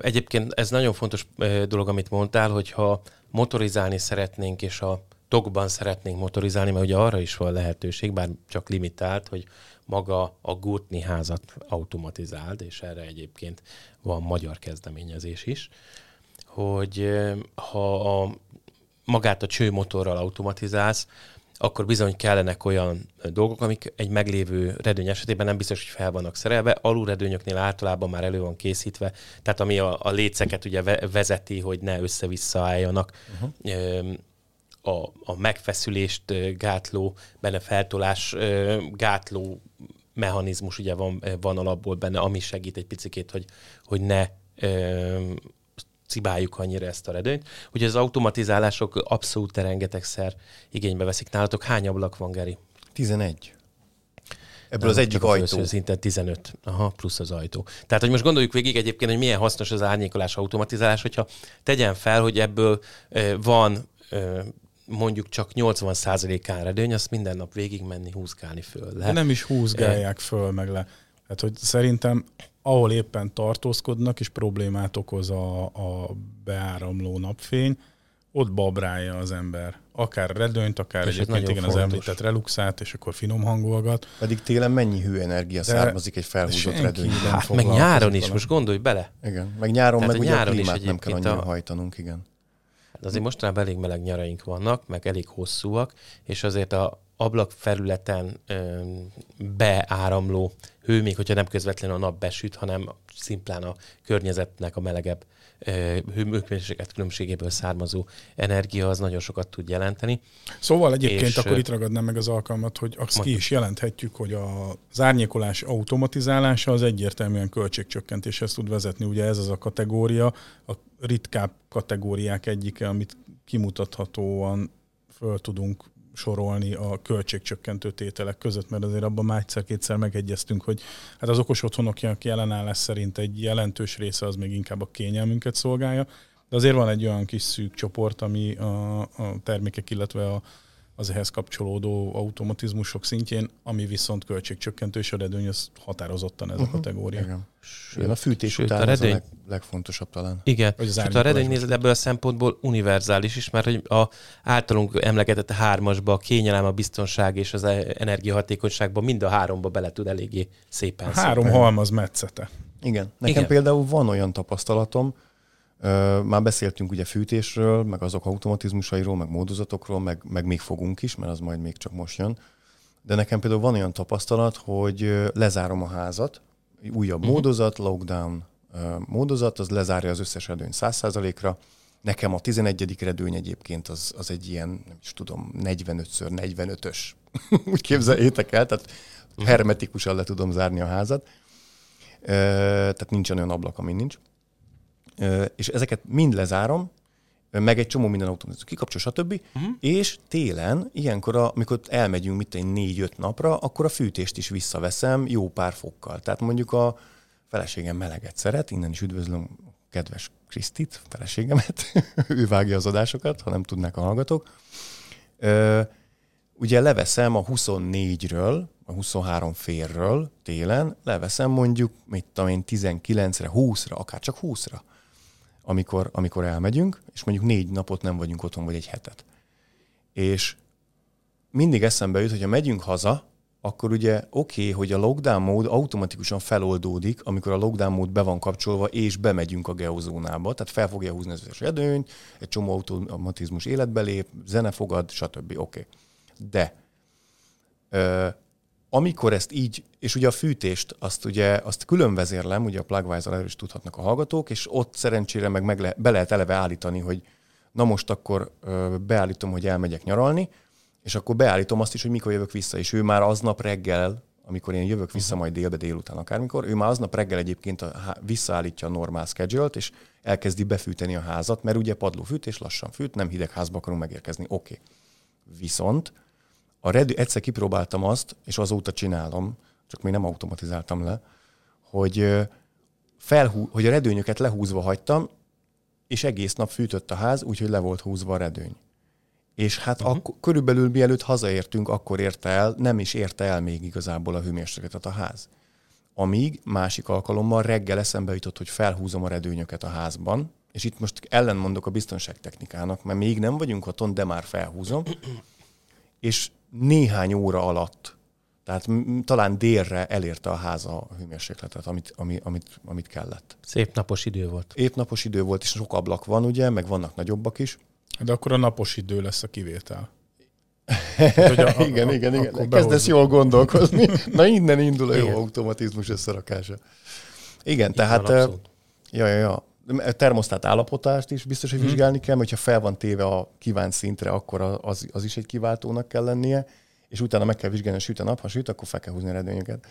Egyébként ez nagyon fontos dolog, amit mondtál, hogyha motorizálni szeretnénk, és a tokban szeretnénk motorizálni, mert ugye arra is van lehetőség, bár csak limitált, hogy maga a Gurtni házat automatizáld, és erre egyébként van magyar kezdeményezés is, hogy ö, ha a, magát a csőmotorral automatizálsz, akkor bizony kellenek olyan dolgok, amik egy meglévő redőny esetében nem biztos, hogy fel vannak szerelve. Alulredőnyöknél általában már elő van készítve, tehát ami a, a léceket ugye ve- vezeti, hogy ne össze-vissza álljanak. Uh-huh. A, a megfeszülést gátló, benne feltolás gátló mechanizmus ugye van, van alapból benne, ami segít egy picikét, hogy, hogy ne ö, cibáljuk annyira ezt a redőnyt. Ugye az automatizálások abszolút rengetegszer igénybe veszik. Nálatok hány ablak van, Geri? 11. Ebből Nem, az egyik ajtó. felső Szinten 15. Aha, plusz az ajtó. Tehát, hogy most gondoljuk végig egyébként, hogy milyen hasznos az árnyékolás, automatizálás, hogyha tegyen fel, hogy ebből ö, van ö, mondjuk csak 80%-án redőny, azt minden nap végig menni, húzgálni föl. De Lehet. nem is húzgálják föl meg le. Hát, hogy szerintem ahol éppen tartózkodnak, és problémát okoz a, a beáramló napfény, ott babrálja az ember. Akár redőnyt, akár És egyébként nagyon igen, az fontos. említett reluxát, és akkor finom hangolgat. Pedig télen mennyi hőenergia származik egy felhúzott nem Hát meg nyáron is, vele. most gondolj bele. Igen, meg nyáron, Tehát meg a ugye a nyáron is klímát nem kell annyira a- hajtanunk, igen. Azért mostanában elég meleg nyaraink vannak, meg elég hosszúak, és azért a ablakfelületen ö, beáramló hő, még hogyha nem közvetlenül a nap besüt, hanem szimplán a környezetnek a melegebb hőmérséklet különbségéből származó energia, az nagyon sokat tud jelenteni. Szóval egyébként És, akkor itt ragadnám meg az alkalmat, hogy azt ki is jelenthetjük, hogy az árnyékolás automatizálása az egyértelműen költségcsökkentéshez tud vezetni. Ugye ez az a kategória, a ritkább kategóriák egyike, amit kimutathatóan föl tudunk sorolni a költségcsökkentő tételek között, mert azért abban már egyszer-kétszer megegyeztünk, hogy hát az okos otthonok jelenállás szerint egy jelentős része az még inkább a kényelmünket szolgálja, de azért van egy olyan kis szűk csoport, ami a, a termékek, illetve a, az ehhez kapcsolódó automatizmusok szintjén, ami viszont költségcsökkentő, és a redőny az határozottan ez a kategória. Igen. Igen, a fűtés sőt, után a ez a leg, legfontosabb talán. Igen, Hogy és a most- nézed ebből a szempontból univerzális is, mert hogy a általunk emlegetett hármasba a kényelem, a biztonság és az e- energiahatékonyságban mind a háromba bele tud eléggé szépen A három Szépen. halmaz metszete. Igen. Nekem Igen. Például van olyan tapasztalatom, már beszéltünk ugye fűtésről, meg azok automatizmusairól, meg módozatokról, meg, meg még fogunk is, mert az majd még csak most jön. De nekem például van olyan tapasztalat, hogy lezárom a házat, újabb uh-huh. módozat, lockdown módozat, az lezárja az összes redőny 100%-ra. Nekem a 11. redőny egyébként az, az egy ilyen, nem is tudom, 45x45-ös. Úgy képzeljétek el, tehát hermetikusan le tudom zárni a házat. Tehát nincsen olyan ablak, ami nincs. És ezeket mind lezárom, meg egy csomó minden automatizmus kikapcsol, stb. Uh-huh. És télen, ilyenkor, amikor elmegyünk mit egy négy-öt napra, akkor a fűtést is visszaveszem jó pár fokkal. Tehát mondjuk a feleségem meleget szeret, innen is üdvözlöm kedves Krisztit, feleségemet, ő vágja az adásokat, ha nem tudnák a hallgatók. Ö, ugye leveszem a 24-ről, a 23 férről télen, leveszem mondjuk, mit tudom én, 19-re, 20-ra, akár csak 20-ra, amikor, amikor elmegyünk, és mondjuk négy napot nem vagyunk otthon, vagy egy hetet. És mindig eszembe jut, hogy ha megyünk haza, akkor ugye oké, okay, hogy a lockdown mód automatikusan feloldódik, amikor a lockdown mód be van kapcsolva, és bemegyünk a geozónába, tehát fel fogja húzni az összes edőnyt, egy csomó automatizmus életbe lép, zene fogad, stb. Oké. Okay. De ö, amikor ezt így, és ugye a fűtést, azt ugye, azt külön vezérlem, ugye a Plugwise-al erről is tudhatnak a hallgatók, és ott szerencsére meg, meg le, be lehet eleve állítani, hogy na most akkor beállítom, hogy elmegyek nyaralni, és akkor beállítom azt is, hogy mikor jövök vissza, és ő már aznap reggel, amikor én jövök vissza majd délbe, délután akármikor, ő már aznap reggel egyébként a, visszaállítja a normál schedule és elkezdi befűteni a házat, mert ugye padlófűtés lassan fűt, nem hideg házba akarunk megérkezni. Oké. Okay. Viszont a redő, egyszer kipróbáltam azt, és azóta csinálom, csak még nem automatizáltam le, hogy, felhú, hogy a redőnyöket lehúzva hagytam, és egész nap fűtött a ház, úgyhogy le volt húzva a redőny. És hát uh-huh. akkor, körülbelül mielőtt hazaértünk, akkor érte el, nem is érte el még igazából a hőmérsékletet a ház. Amíg másik alkalommal reggel eszembe jutott, hogy felhúzom a redőnyöket a házban, és itt most ellenmondok a biztonságtechnikának, mert még nem vagyunk otthon, de már felhúzom, és néhány óra alatt, tehát talán délre elérte a háza a hőmérsékletet, amit, ami, amit, amit kellett. Szép napos idő volt. Szép napos idő volt, és sok ablak van, ugye, meg vannak nagyobbak is. De akkor a napos idő lesz a kivétel. Hát, a, a, igen, igen, igen. Kezdesz jól gondolkozni. Na innen indul a jó igen. automatizmus összerakása. Igen, tehát... Ja, ja, ja. Termosztát állapotást is biztos, hogy hmm. vizsgálni kell, mert ha fel van téve a kívánt szintre, akkor az, az is egy kiváltónak kell lennie, és utána meg kell vizsgálni, hogy süt a nap, ha süt, akkor fel kell húzni a redőnyöket.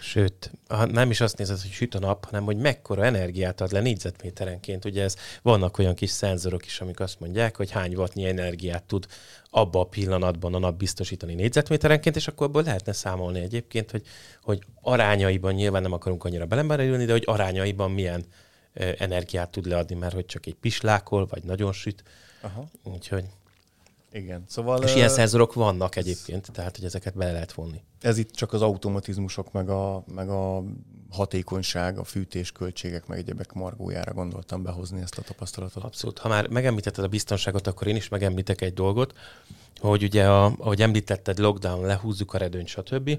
Sőt, nem is azt nézed, hogy süt a nap, hanem hogy mekkora energiát ad le négyzetméterenként. Ugye ez, vannak olyan kis szenzorok is, amik azt mondják, hogy hány wattnyi energiát tud abba a pillanatban a nap biztosítani négyzetméterenként, és akkor abból lehetne számolni egyébként, hogy, hogy arányaiban nyilván nem akarunk annyira belemberülni, de hogy arányaiban milyen energiát tud leadni, mert hogy csak egy pislákol, vagy nagyon süt. Aha. Úgyhogy igen. Szóval, és ilyen szenzorok vannak egyébként, tehát hogy ezeket bele lehet vonni. Ez itt csak az automatizmusok, meg a, meg a hatékonyság, a fűtés költségek, meg egyebek margójára gondoltam behozni ezt a tapasztalatot. Abszolút. Ha már megemlítetted a biztonságot, akkor én is megemlítek egy dolgot, hogy ugye, a, ahogy említetted, lockdown, lehúzzuk a redőnyt, stb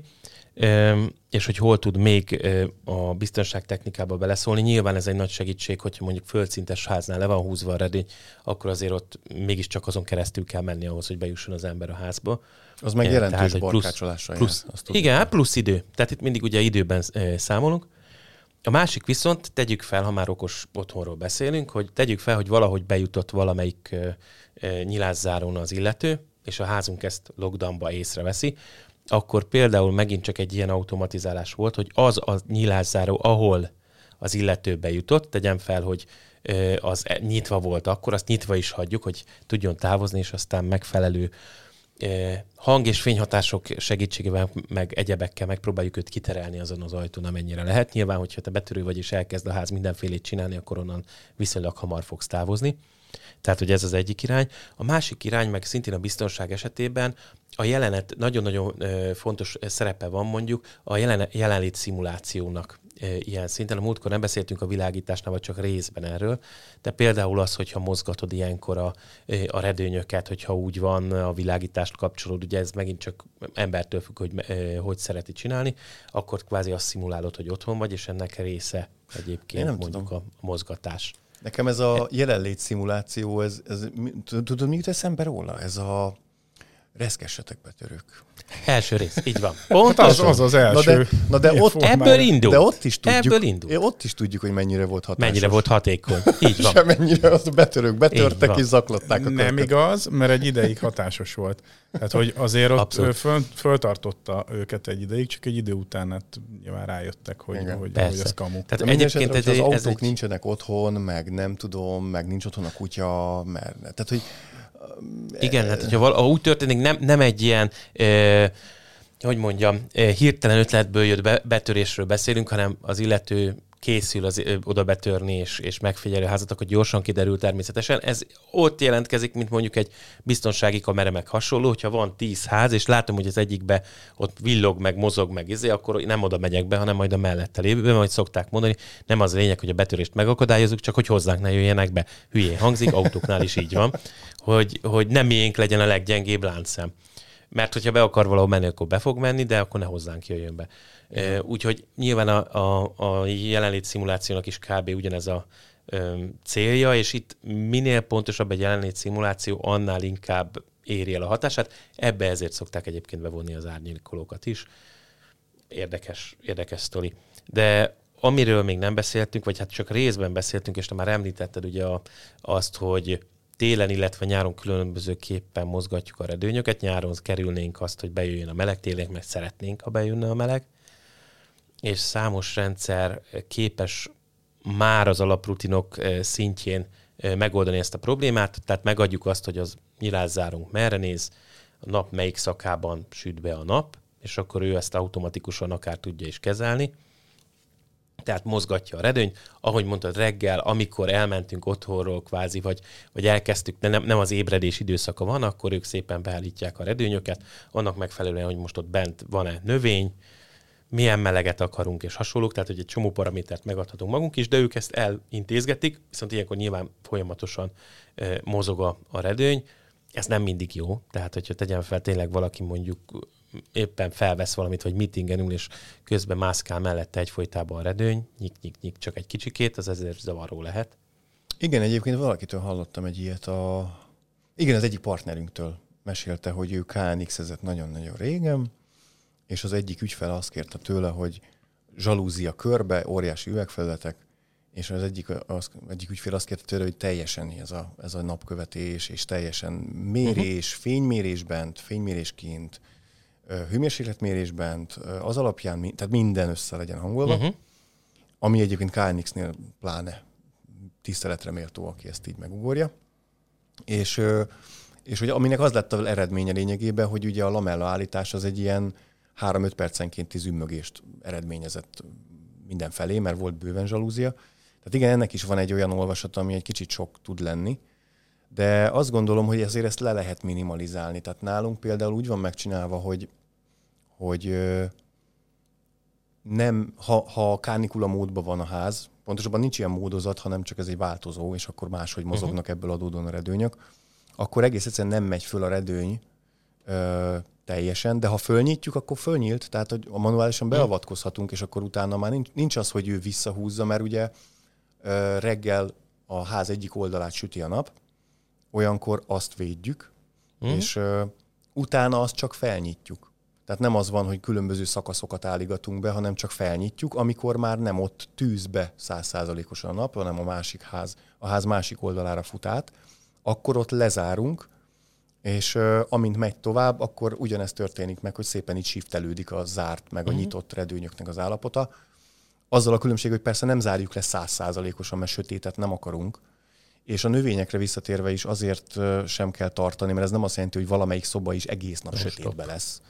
és hogy hol tud még a biztonságtechnikába beleszólni. Nyilván ez egy nagy segítség, hogyha mondjuk földszintes háznál le van húzva a redény, akkor azért ott mégiscsak azon keresztül kell menni ahhoz, hogy bejusson az ember a házba. Az meg jelentős barkácsolásra plusz, plusz, Igen, hát plusz idő. Tehát itt mindig ugye időben számolunk. A másik viszont tegyük fel, ha már okos otthonról beszélünk, hogy tegyük fel, hogy valahogy bejutott valamelyik nyilászzáron az illető, és a házunk ezt lockdownba észreveszi, akkor például megint csak egy ilyen automatizálás volt, hogy az a nyilászáró, ahol az illető bejutott, tegyem fel, hogy az e, nyitva volt akkor, azt nyitva is hagyjuk, hogy tudjon távozni, és aztán megfelelő hang- és fényhatások segítségével, meg egyebekkel megpróbáljuk őt kiterelni azon az ajtón, amennyire lehet. Nyilván, hogyha te betörő vagy és elkezd a ház mindenfélét csinálni, akkor onnan viszonylag hamar fogsz távozni. Tehát, hogy ez az egyik irány. A másik irány meg szintén a biztonság esetében a jelenet nagyon-nagyon fontos szerepe van mondjuk a jelen, jelenlét szimulációnak ilyen szinten. A múltkor nem beszéltünk a világításnál, vagy csak részben erről, de például az, hogyha mozgatod ilyenkor a, a redőnyöket, hogyha úgy van, a világítást kapcsolód, ugye ez megint csak embertől függ, hogy hogy szereti csinálni, akkor kvázi azt szimulálod, hogy otthon vagy, és ennek része egyébként mondjuk tudom. a mozgatás. Nekem ez a jelenlét szimuláció, ez, ez tudod, mi jut eszembe róla? Ez a reszkessetek betörők. Első rész, így van. Pont az, az az első. Na de, na de ott, ebből indul. De ott is tudjuk, ebből indul. ott is tudjuk, hogy mennyire volt hatékony. Mennyire volt hatékony. Így van. Mennyire az a betörők betörtek és zaklatták a Nem igaz, mert egy ideig hatásos volt. Tehát, hogy azért ott föl, föltartotta őket egy ideig, csak egy idő után hát nyilván rájöttek, hogy, Igen. hogy, hogy ez kamu. Tehát egyébként ez, az autók ez egy... nincsenek otthon, meg nem tudom, meg nincs otthon a kutya, mert... Tehát, hogy igen, hát hogyha val- ha úgy történik, nem, nem egy ilyen, e, hogy mondjam, hirtelen ötletből jött be, betörésről beszélünk, hanem az illető készül az, ö, oda betörni és, és megfigyelő házat, akkor gyorsan kiderül természetesen. Ez ott jelentkezik, mint mondjuk egy biztonsági kamera meg hasonló, hogyha van tíz ház, és látom, hogy az egyikbe ott villog, meg mozog, meg izé, akkor nem oda megyek be, hanem majd a mellette lévőbe, majd szokták mondani, nem az lényeg, hogy a betörést megakadályozunk, csak hogy hozzánk ne jöjjenek be. Hülyén hangzik, autóknál is így van, hogy, hogy nem miénk legyen a leggyengébb láncszem. Mert hogyha be akar valahol menni, akkor be fog menni, de akkor ne hozzánk jöjjön be. Úgyhogy nyilván a, a, a jelenlét szimulációnak is kb. ugyanez a um, célja, és itt minél pontosabb egy jelenlét szimuláció, annál inkább éri el a hatását. Ebbe ezért szokták egyébként bevonni az árnyékolókat is. Érdekes, érdekes sztori. De amiről még nem beszéltünk, vagy hát csak részben beszéltünk, és te már említetted ugye a, azt, hogy télen, illetve nyáron különbözőképpen mozgatjuk a redőnyöket. Nyáron kerülnénk azt, hogy bejöjjön a meleg, télen mert szeretnénk, ha bejönne a meleg. És számos rendszer képes már az alaprutinok szintjén megoldani ezt a problémát, tehát megadjuk azt, hogy az nyilázzárunk merre néz, a nap melyik szakában süt be a nap, és akkor ő ezt automatikusan akár tudja is kezelni. Tehát mozgatja a redőnyt. Ahogy mondtad, reggel, amikor elmentünk otthonról kvázi, vagy, vagy elkezdtük, de nem, nem az ébredés időszaka van, akkor ők szépen beállítják a redőnyöket, annak megfelelően, hogy most ott bent van-e növény, milyen meleget akarunk, és hasonlók, tehát hogy egy csomó paramétert megadhatunk magunk is, de ők ezt elintézgetik, viszont ilyenkor nyilván folyamatosan e, mozog a, a redőny. Ez nem mindig jó, tehát hogyha tegyen fel tényleg valaki mondjuk éppen felvesz valamit, vagy meetingen ül, és közben mászkál mellette egyfolytában a redőny, nyik, nyik, nyik, csak egy kicsikét, az ezért zavaró lehet. Igen, egyébként valakitől hallottam egy ilyet a... Igen, az egyik partnerünktől mesélte, hogy ő KNX-ezett nagyon-nagyon régen, és az egyik ügyfel azt kérte tőle, hogy zsalúzia körbe, óriási üvegfelületek, és az egyik, az, egyik ügyfél azt kérte tőle, hogy teljesen ez a, ez a napkövetés, és teljesen mérés, uh-huh. fénymérés bent, fénymérés kint, hőmérsékletmérés bent, az alapján, tehát minden össze legyen hangolva, uh-huh. ami egyébként KNX-nél pláne tiszteletre méltó, aki ezt így megugorja. És, és hogy aminek az lett az eredménye lényegében, hogy ugye a lamella állítás az egy ilyen 3-5 percenkénti zümmögést eredményezett mindenfelé, mert volt bőven zsalúzia. Tehát igen, ennek is van egy olyan olvasat, ami egy kicsit sok tud lenni, de azt gondolom, hogy ezért ezt le lehet minimalizálni. Tehát nálunk például úgy van megcsinálva, hogy, hogy nem, ha, ha kánikula módban van a ház, pontosabban nincs ilyen módozat, hanem csak ez egy változó, és akkor máshogy mozognak uh-huh. ebből adódóan a redőnyök, akkor egész egyszerűen nem megy föl a redőny ö, teljesen, de ha fölnyitjuk, akkor fölnyílt, tehát hogy a manuálisan hm. beavatkozhatunk, és akkor utána már nincs, nincs az, hogy ő visszahúzza, mert ugye ö, reggel a ház egyik oldalát süti a nap, olyankor azt védjük, uh-huh. és ö, utána azt csak felnyitjuk. Tehát nem az van, hogy különböző szakaszokat állígatunk be, hanem csak felnyitjuk, amikor már nem ott tűzbe százszázalékosan a nap, hanem a másik ház, a ház másik oldalára fut át, akkor ott lezárunk, és uh, amint megy tovább, akkor ugyanezt történik meg, hogy szépen így shiftelődik a zárt, meg a uh-huh. nyitott redőnyöknek az állapota. Azzal a különbség, hogy persze nem zárjuk le százszázalékosan, mert sötétet nem akarunk, és a növényekre visszatérve is azért sem kell tartani, mert ez nem azt jelenti, hogy valamelyik szoba is egész nap Most sötétbe lesz,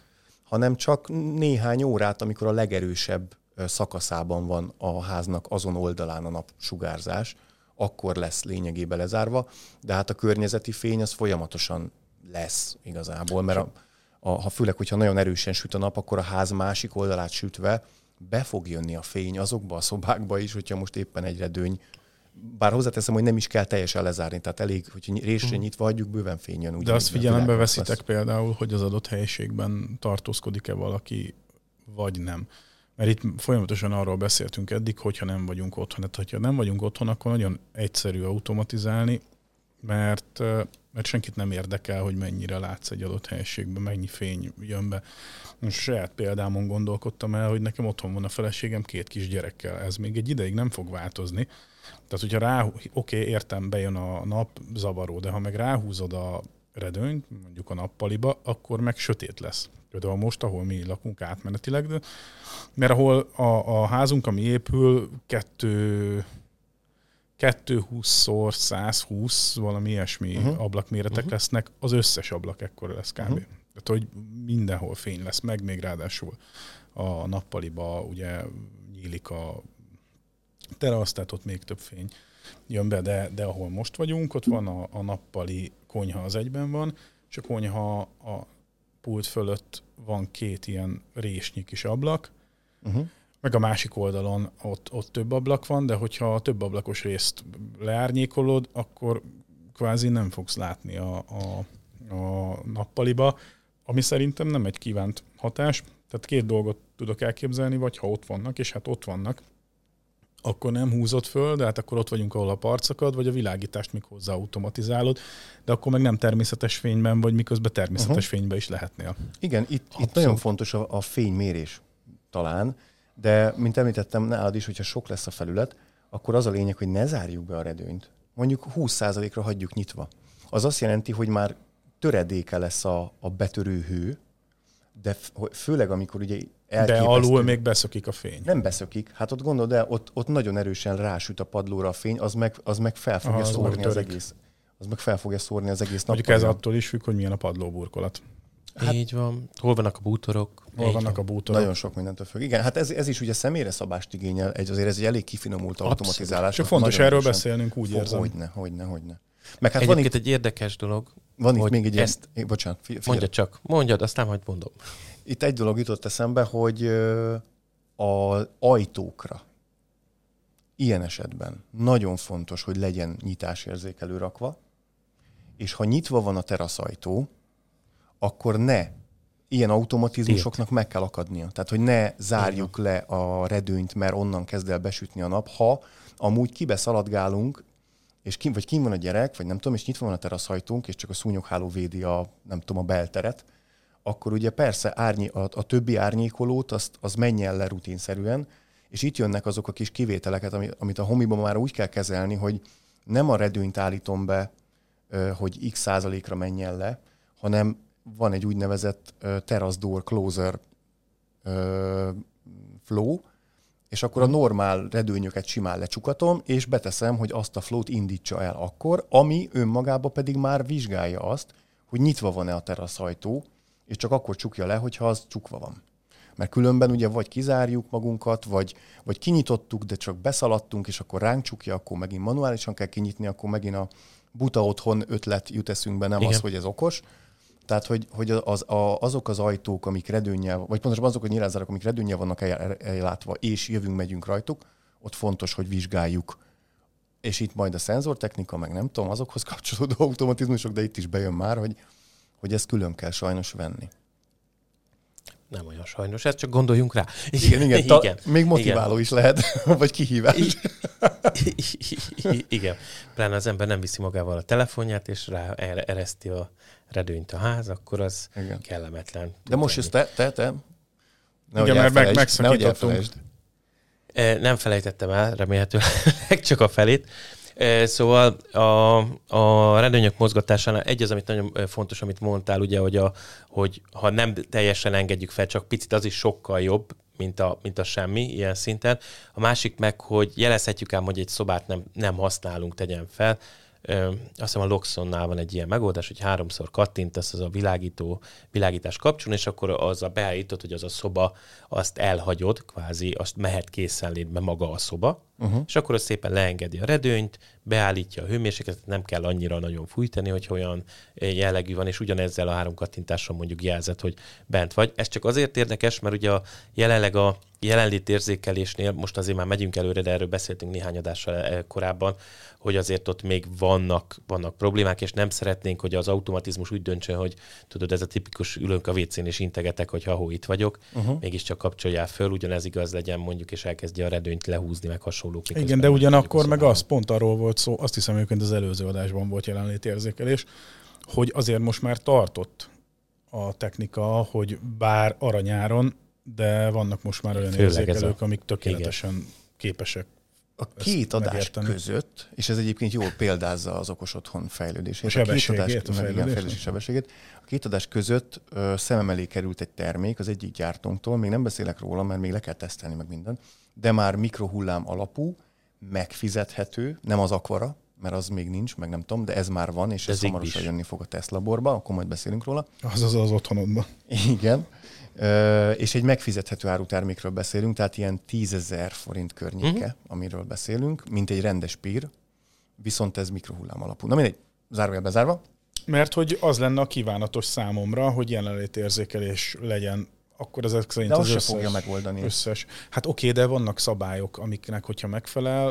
hanem csak néhány órát, amikor a legerősebb szakaszában van a háznak azon oldalán a nap sugárzás, akkor lesz lényegében lezárva, de hát a környezeti fény az folyamatosan lesz igazából, mert a, a, ha főleg, hogyha nagyon erősen süt a nap, akkor a ház másik oldalát sütve be fog jönni a fény azokba a szobákba is, hogyha most éppen egy redőny bár hozzáteszem, hogy nem is kell teljesen lezárni, tehát elég, hogy részre mhm. nyitva hagyjuk, bőven fény jön. De azt figyelembe veszitek lesz. például, hogy az adott helyiségben tartózkodik-e valaki, vagy nem. Mert itt folyamatosan arról beszéltünk eddig, hogyha nem vagyunk otthon. Tehát, hogyha nem vagyunk otthon, akkor nagyon egyszerű automatizálni, mert mert senkit nem érdekel, hogy mennyire látsz egy adott helyiségben, mennyi fény jön be. Most saját példámon gondolkodtam el, hogy nekem otthon van a feleségem két kis gyerekkel. Ez még egy ideig nem fog változni. Tehát, hogyha rá, oké, okay, értem, bejön a nap, zavaró, de ha meg ráhúzod a redőnyt, mondjuk a nappaliba, akkor meg sötét lesz. Például most, ahol mi lakunk átmenetileg, de, mert ahol a, a házunk, ami épül, kettő 220 x 120, valami ilyesmi uh-huh. ablakméretek uh-huh. lesznek, az összes ablak ekkora lesz kb. Uh-huh. Tehát, hogy mindenhol fény lesz, meg még ráadásul a nappaliba ugye nyílik a terasz, tehát ott még több fény jön be, de, de ahol most vagyunk, ott van a, a nappali konyha az egyben van, és a konyha a pult fölött van két ilyen résnyi kis ablak, uh-huh. meg a másik oldalon ott, ott több ablak van, de hogyha a több ablakos részt leárnyékolod, akkor kvázi nem fogsz látni a, a, a nappaliba, ami szerintem nem egy kívánt hatás. Tehát két dolgot tudok elképzelni, vagy ha ott vannak, és hát ott vannak, akkor nem húzott föl, de hát akkor ott vagyunk, ahol a parcakad, vagy a világítást még hozzá automatizálod, de akkor meg nem természetes fényben, vagy miközben természetes uh-huh. fényben is lehetnél. Igen, itt, itt nagyon fontos a, a fénymérés talán, de mint említettem nálad is, hogyha sok lesz a felület, akkor az a lényeg, hogy ne zárjuk be a redőnyt. Mondjuk 20%-ra hagyjuk nyitva. az azt jelenti, hogy már töredéke lesz a, a betörő hő, de f- főleg amikor ugye De alul még beszökik a fény. Nem beszökik. Hát ott gondolod, de ott, ott nagyon erősen rásüt a padlóra a fény, az meg, az meg fel fogja Aha, az szórni az megtörik. egész. Az meg fel fogja szórni az egész Mondjuk ez attól is függ, hogy milyen a padlóburkolat. Hát, Így van. Hol vannak a bútorok? Hol Így vannak a van. bútorok. Nagyon sok mindentől függ. Igen, hát ez, ez is ugye személyre szabást igényel, egy, azért ez egy elég kifinomult automatizálás. Csak fontos erről erősen. beszélnünk, úgy Fo- érzem. Hogyne, hogyne, hogyne. Meg hát van Egyébként itt, egy érdekes dolog. Van itt még egy ilyen... ezt- É, bocsánat, fi- figyelj. Mondja csak. Mondjad, aztán majd mondom. Itt egy dolog jutott eszembe, hogy a ajtókra ilyen esetben nagyon fontos, hogy legyen nyitásérzékelő rakva, és ha nyitva van a teraszajtó, akkor ne ilyen automatizmusoknak meg kell akadnia. Tehát, hogy ne zárjuk le a redőnyt, mert onnan kezd el besütni a nap, ha amúgy kibeszaladgálunk, és kim, vagy kim van a gyerek, vagy nem tudom, és nyitva van a teraszajtónk, és csak a szúnyogháló védi a, nem tudom, a belteret, akkor ugye persze árnyi, a, a többi árnyékolót azt, az menjen le rutinszerűen, és itt jönnek azok a kis kivételeket, ami, amit a homiban már úgy kell kezelni, hogy nem a redőnyt állítom be, hogy x százalékra menjen le, hanem van egy úgynevezett door closer flow, és akkor a normál redőnyöket simán lecsukatom, és beteszem, hogy azt a flót indítsa el akkor, ami önmagába pedig már vizsgálja azt, hogy nyitva van-e a teraszajtó, és csak akkor csukja le, hogyha az csukva van. Mert különben ugye vagy kizárjuk magunkat, vagy, vagy kinyitottuk, de csak beszaladtunk, és akkor ránk csukja, akkor megint manuálisan kell kinyitni, akkor megint a buta otthon ötlet jut eszünkbe, nem Igen. az, hogy ez okos. Tehát, hogy, hogy az, a, azok az ajtók, amik redőnnyel, vagy pontosabban azok a nyilázárak, amik redőnnyel vannak el- ellátva, és jövünk, megyünk rajtuk, ott fontos, hogy vizsgáljuk. És itt majd a szenzortechnika, meg nem tudom, azokhoz kapcsolódó automatizmusok, de itt is bejön már, hogy, hogy ezt külön kell sajnos venni. Nem olyan sajnos, ez csak gondoljunk rá. Igen, igen, ta, igen. még motiváló is lehet, vagy kihívás. Igen. igen. Pláne az ember nem viszi magával a telefonját, és rá er- ereszti a redőnyt a ház, akkor az Igen. kellemetlen. De most ezt te, te, te, Igen, mert meg- megszakítottunk. E, Nem felejtettem el, remélhetőleg csak a felét. E, Szóval a, a redőnyök mozgatásánál egy az, amit nagyon e, fontos, amit mondtál, ugye, hogy, a, hogy ha nem teljesen engedjük fel, csak picit az is sokkal jobb, mint a, mint a semmi ilyen szinten. A másik meg, hogy jelezhetjük ám, hogy egy szobát nem, nem használunk, tegyen fel. Ö, azt hiszem a Loxonnál van egy ilyen megoldás, hogy háromszor kattintasz, az a világító, világítás kapcsolni, és akkor az a beállított, hogy az a szoba, azt elhagyod, kvázi, azt mehet készenlétbe maga a szoba, uh-huh. és akkor az szépen leengedi a redőnyt, beállítja a hőmérsékletet, nem kell annyira nagyon fújtani, hogy olyan jellegű van, és ugyanezzel a három kattintással mondjuk jelzett, hogy bent vagy. Ez csak azért érdekes, mert ugye a, jelenleg a jelenlét érzékelésnél, most azért már megyünk előre, de erről beszéltünk néhány adással eh, korábban, hogy azért ott még vannak, vannak problémák, és nem szeretnénk, hogy az automatizmus úgy döntsön, hogy tudod, ez a tipikus ülünk a WC-n és integetek, hogy ha itt vagyok, uh-huh. mégiscsak kapcsoljál föl, ugyanez igaz legyen mondjuk, és elkezdje a redőnyt lehúzni, meg hasonlók. Igen, de ugyanakkor a meg az pont arról volt szó, azt hiszem egyébként az előző adásban volt jelenlétérzékelés, hogy azért most már tartott a technika, hogy bár aranyáron, de vannak most már olyan Főleg érzékelők, a- amik tökéletesen képesek. A két adás megérteni. között, és ez egyébként jól példázza az okos otthon fejlődését. A a, a két adás, igen, fejlődési sebességét. A két adás között ö, szemem elé került egy termék az egyik gyártónktól, még nem beszélek róla, mert még le kell tesztelni meg minden, de már mikrohullám alapú, megfizethető, nem az akvara, mert az még nincs, meg nem tudom, de ez már van, és De ez Zigbee hamarosan is. jönni fog a Teslaborba, akkor majd beszélünk róla. Az az az otthonodban. Igen. Ö, és egy megfizethető áru termékről beszélünk, tehát ilyen 10 ezer forint környéke, uh-huh. amiről beszélünk, mint egy rendes pír, viszont ez mikrohullám alapú. Na mindegy, zárójel bezárva. Mert hogy az lenne a kívánatos számomra, hogy jelenlétérzékelés legyen, akkor ezek szerint De az se összes, fogja megoldani. összes. Hát oké, de vannak szabályok, amiknek, hogyha megfelel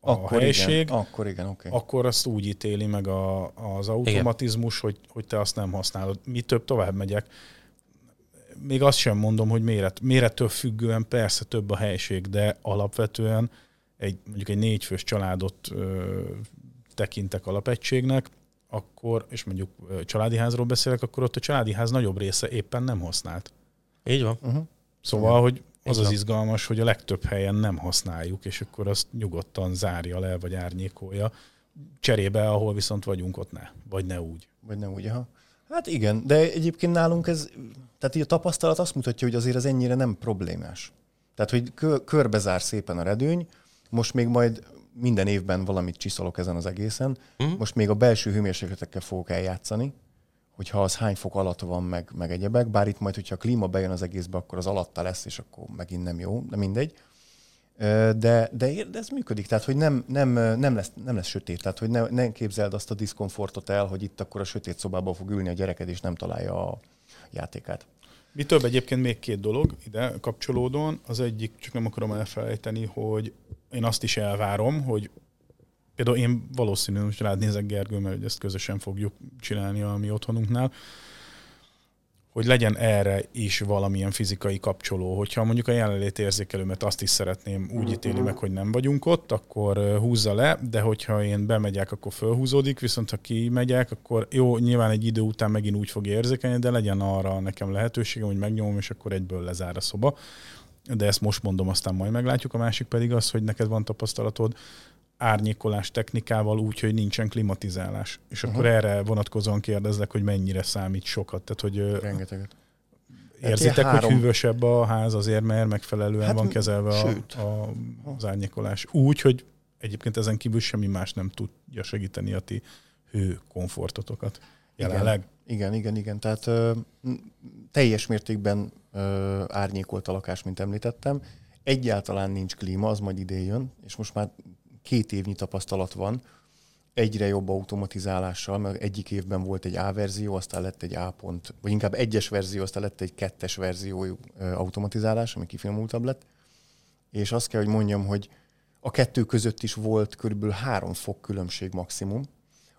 a akkor helység, igen, akkor igen. Okay. akkor azt úgy ítéli meg a, az automatizmus, hogy, hogy te azt nem használod. Mi több tovább megyek. Még azt sem mondom, hogy méret, mérettől függően persze több a helység, de alapvetően egy, mondjuk egy négyfős családot ö, tekintek alapegységnek, akkor, és mondjuk családi házról beszélek, akkor ott a családi ház nagyobb része éppen nem használt. Így van. Uh-huh. Szóval, hogy az az izgalmas, hogy a legtöbb helyen nem használjuk, és akkor azt nyugodtan zárja le, vagy árnyékolja, cserébe, ahol viszont vagyunk, ott ne. Vagy ne úgy. Vagy ne úgy, ha. Hát igen, de egyébként nálunk ez, tehát így a tapasztalat azt mutatja, hogy azért ez ennyire nem problémás. Tehát, hogy kö, körbezár szépen a redőny, most még majd minden évben valamit csiszolok ezen az egészen. Mm. Most még a belső hőmérsékletekkel fogok eljátszani, hogyha az hány fok alatt van, meg, meg egyebek, bár itt majd, hogyha a klíma bejön az egészbe, akkor az alatta lesz, és akkor megint nem jó, de mindegy. De, de, de ez működik, tehát hogy nem, nem, nem, lesz, nem lesz sötét, tehát hogy ne, ne képzeld azt a diszkomfortot el, hogy itt akkor a sötét szobában fog ülni a gyereked, és nem találja a játékát. Mi több egyébként még két dolog ide kapcsolódóan. Az egyik, csak nem akarom elfelejteni, hogy én azt is elvárom, hogy például én valószínűleg most rád nézek Gergő, mert ezt közösen fogjuk csinálni a mi otthonunknál, hogy legyen erre is valamilyen fizikai kapcsoló. Hogyha mondjuk a jelenlét érzékelőmet azt is szeretném úgy ítéli meg, hogy nem vagyunk ott, akkor húzza le, de hogyha én bemegyek, akkor fölhúzódik, viszont ha kimegyek, akkor jó, nyilván egy idő után megint úgy fog érzékelni, de legyen arra nekem lehetőségem, hogy megnyomom, és akkor egyből lezár a szoba. De ezt most mondom, aztán majd meglátjuk. A másik pedig az, hogy neked van tapasztalatod árnyékolás technikával úgy, hogy nincsen klimatizálás. És uh-huh. akkor erre vonatkozóan kérdezlek, hogy mennyire számít sokat. Tehát, hogy Rengeteget. Érzitek, hát három... hogy hűvösebb a ház azért, mert megfelelően hát, van kezelve a, a, az árnyékolás. Úgy, hogy egyébként ezen kívül semmi más nem tudja segíteni a ti hő komfortotokat jelenleg. Igen, igen, igen. igen. Tehát ö, teljes mértékben ö, árnyékolt a lakás, mint említettem. Egyáltalán nincs klíma, az majd idén jön, és most már két évnyi tapasztalat van, egyre jobb automatizálással, mert egyik évben volt egy A verzió, aztán lett egy A pont, vagy inkább egyes verzió, aztán lett egy kettes verzió automatizálás, ami kifinomultabb lett. És azt kell, hogy mondjam, hogy a kettő között is volt körülbelül három fok különbség maximum,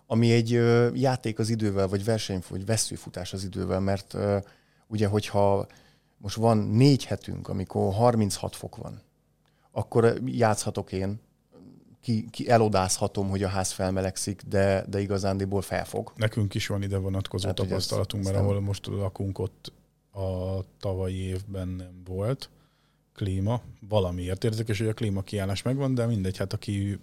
ami egy játék az idővel, vagy verseny, vagy veszőfutás az idővel, mert ugye, hogyha most van négy hetünk, amikor 36 fok van, akkor játszhatok én ki, ki elodázhatom, hogy a ház felmelegszik, de, de igazándiból felfog. Nekünk is van ide vonatkozó hát, tapasztalatunk, mert ahol most lakunk, ott a tavalyi évben nem volt klíma, valamiért érdekes, hogy a klíma kiállás megvan, de mindegy, hát aki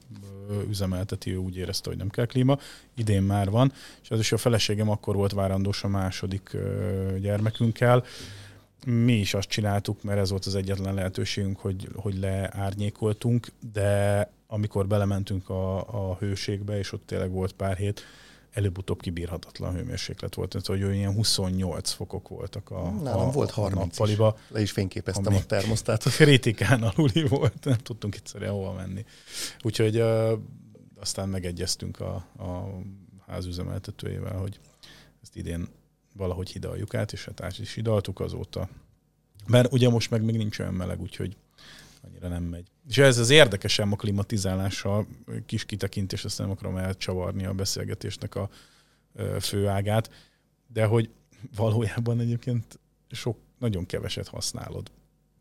üzemelteti, ő úgy érezte, hogy nem kell klíma. Idén már van, és az is a feleségem akkor volt várandós a második gyermekünkkel. Mi is azt csináltuk, mert ez volt az egyetlen lehetőségünk, hogy, hogy leárnyékoltunk, de amikor belementünk a, a hőségbe, és ott tényleg volt pár hét, előbb-utóbb kibírhatatlan hőmérséklet volt. Tehát, hogy ilyen 28 fokok voltak a, Nálam a, volt 30 a nappaliba. Is. Le is fényképeztem a termosztátot. Kritikán aluli volt, nem tudtunk egyszerűen hova menni. Úgyhogy uh, aztán megegyeztünk a, a házüzemeltetőjével, hogy ezt idén valahogy hidaljuk át, és hát át is hidaltuk azóta. Mert ugye most meg még nincs olyan meleg, úgyhogy annyira nem megy. És ez az érdekesem a klimatizálással, kis kitekintés, ezt nem akarom elcsavarni a beszélgetésnek a főágát, de hogy valójában egyébként sok, nagyon keveset használod.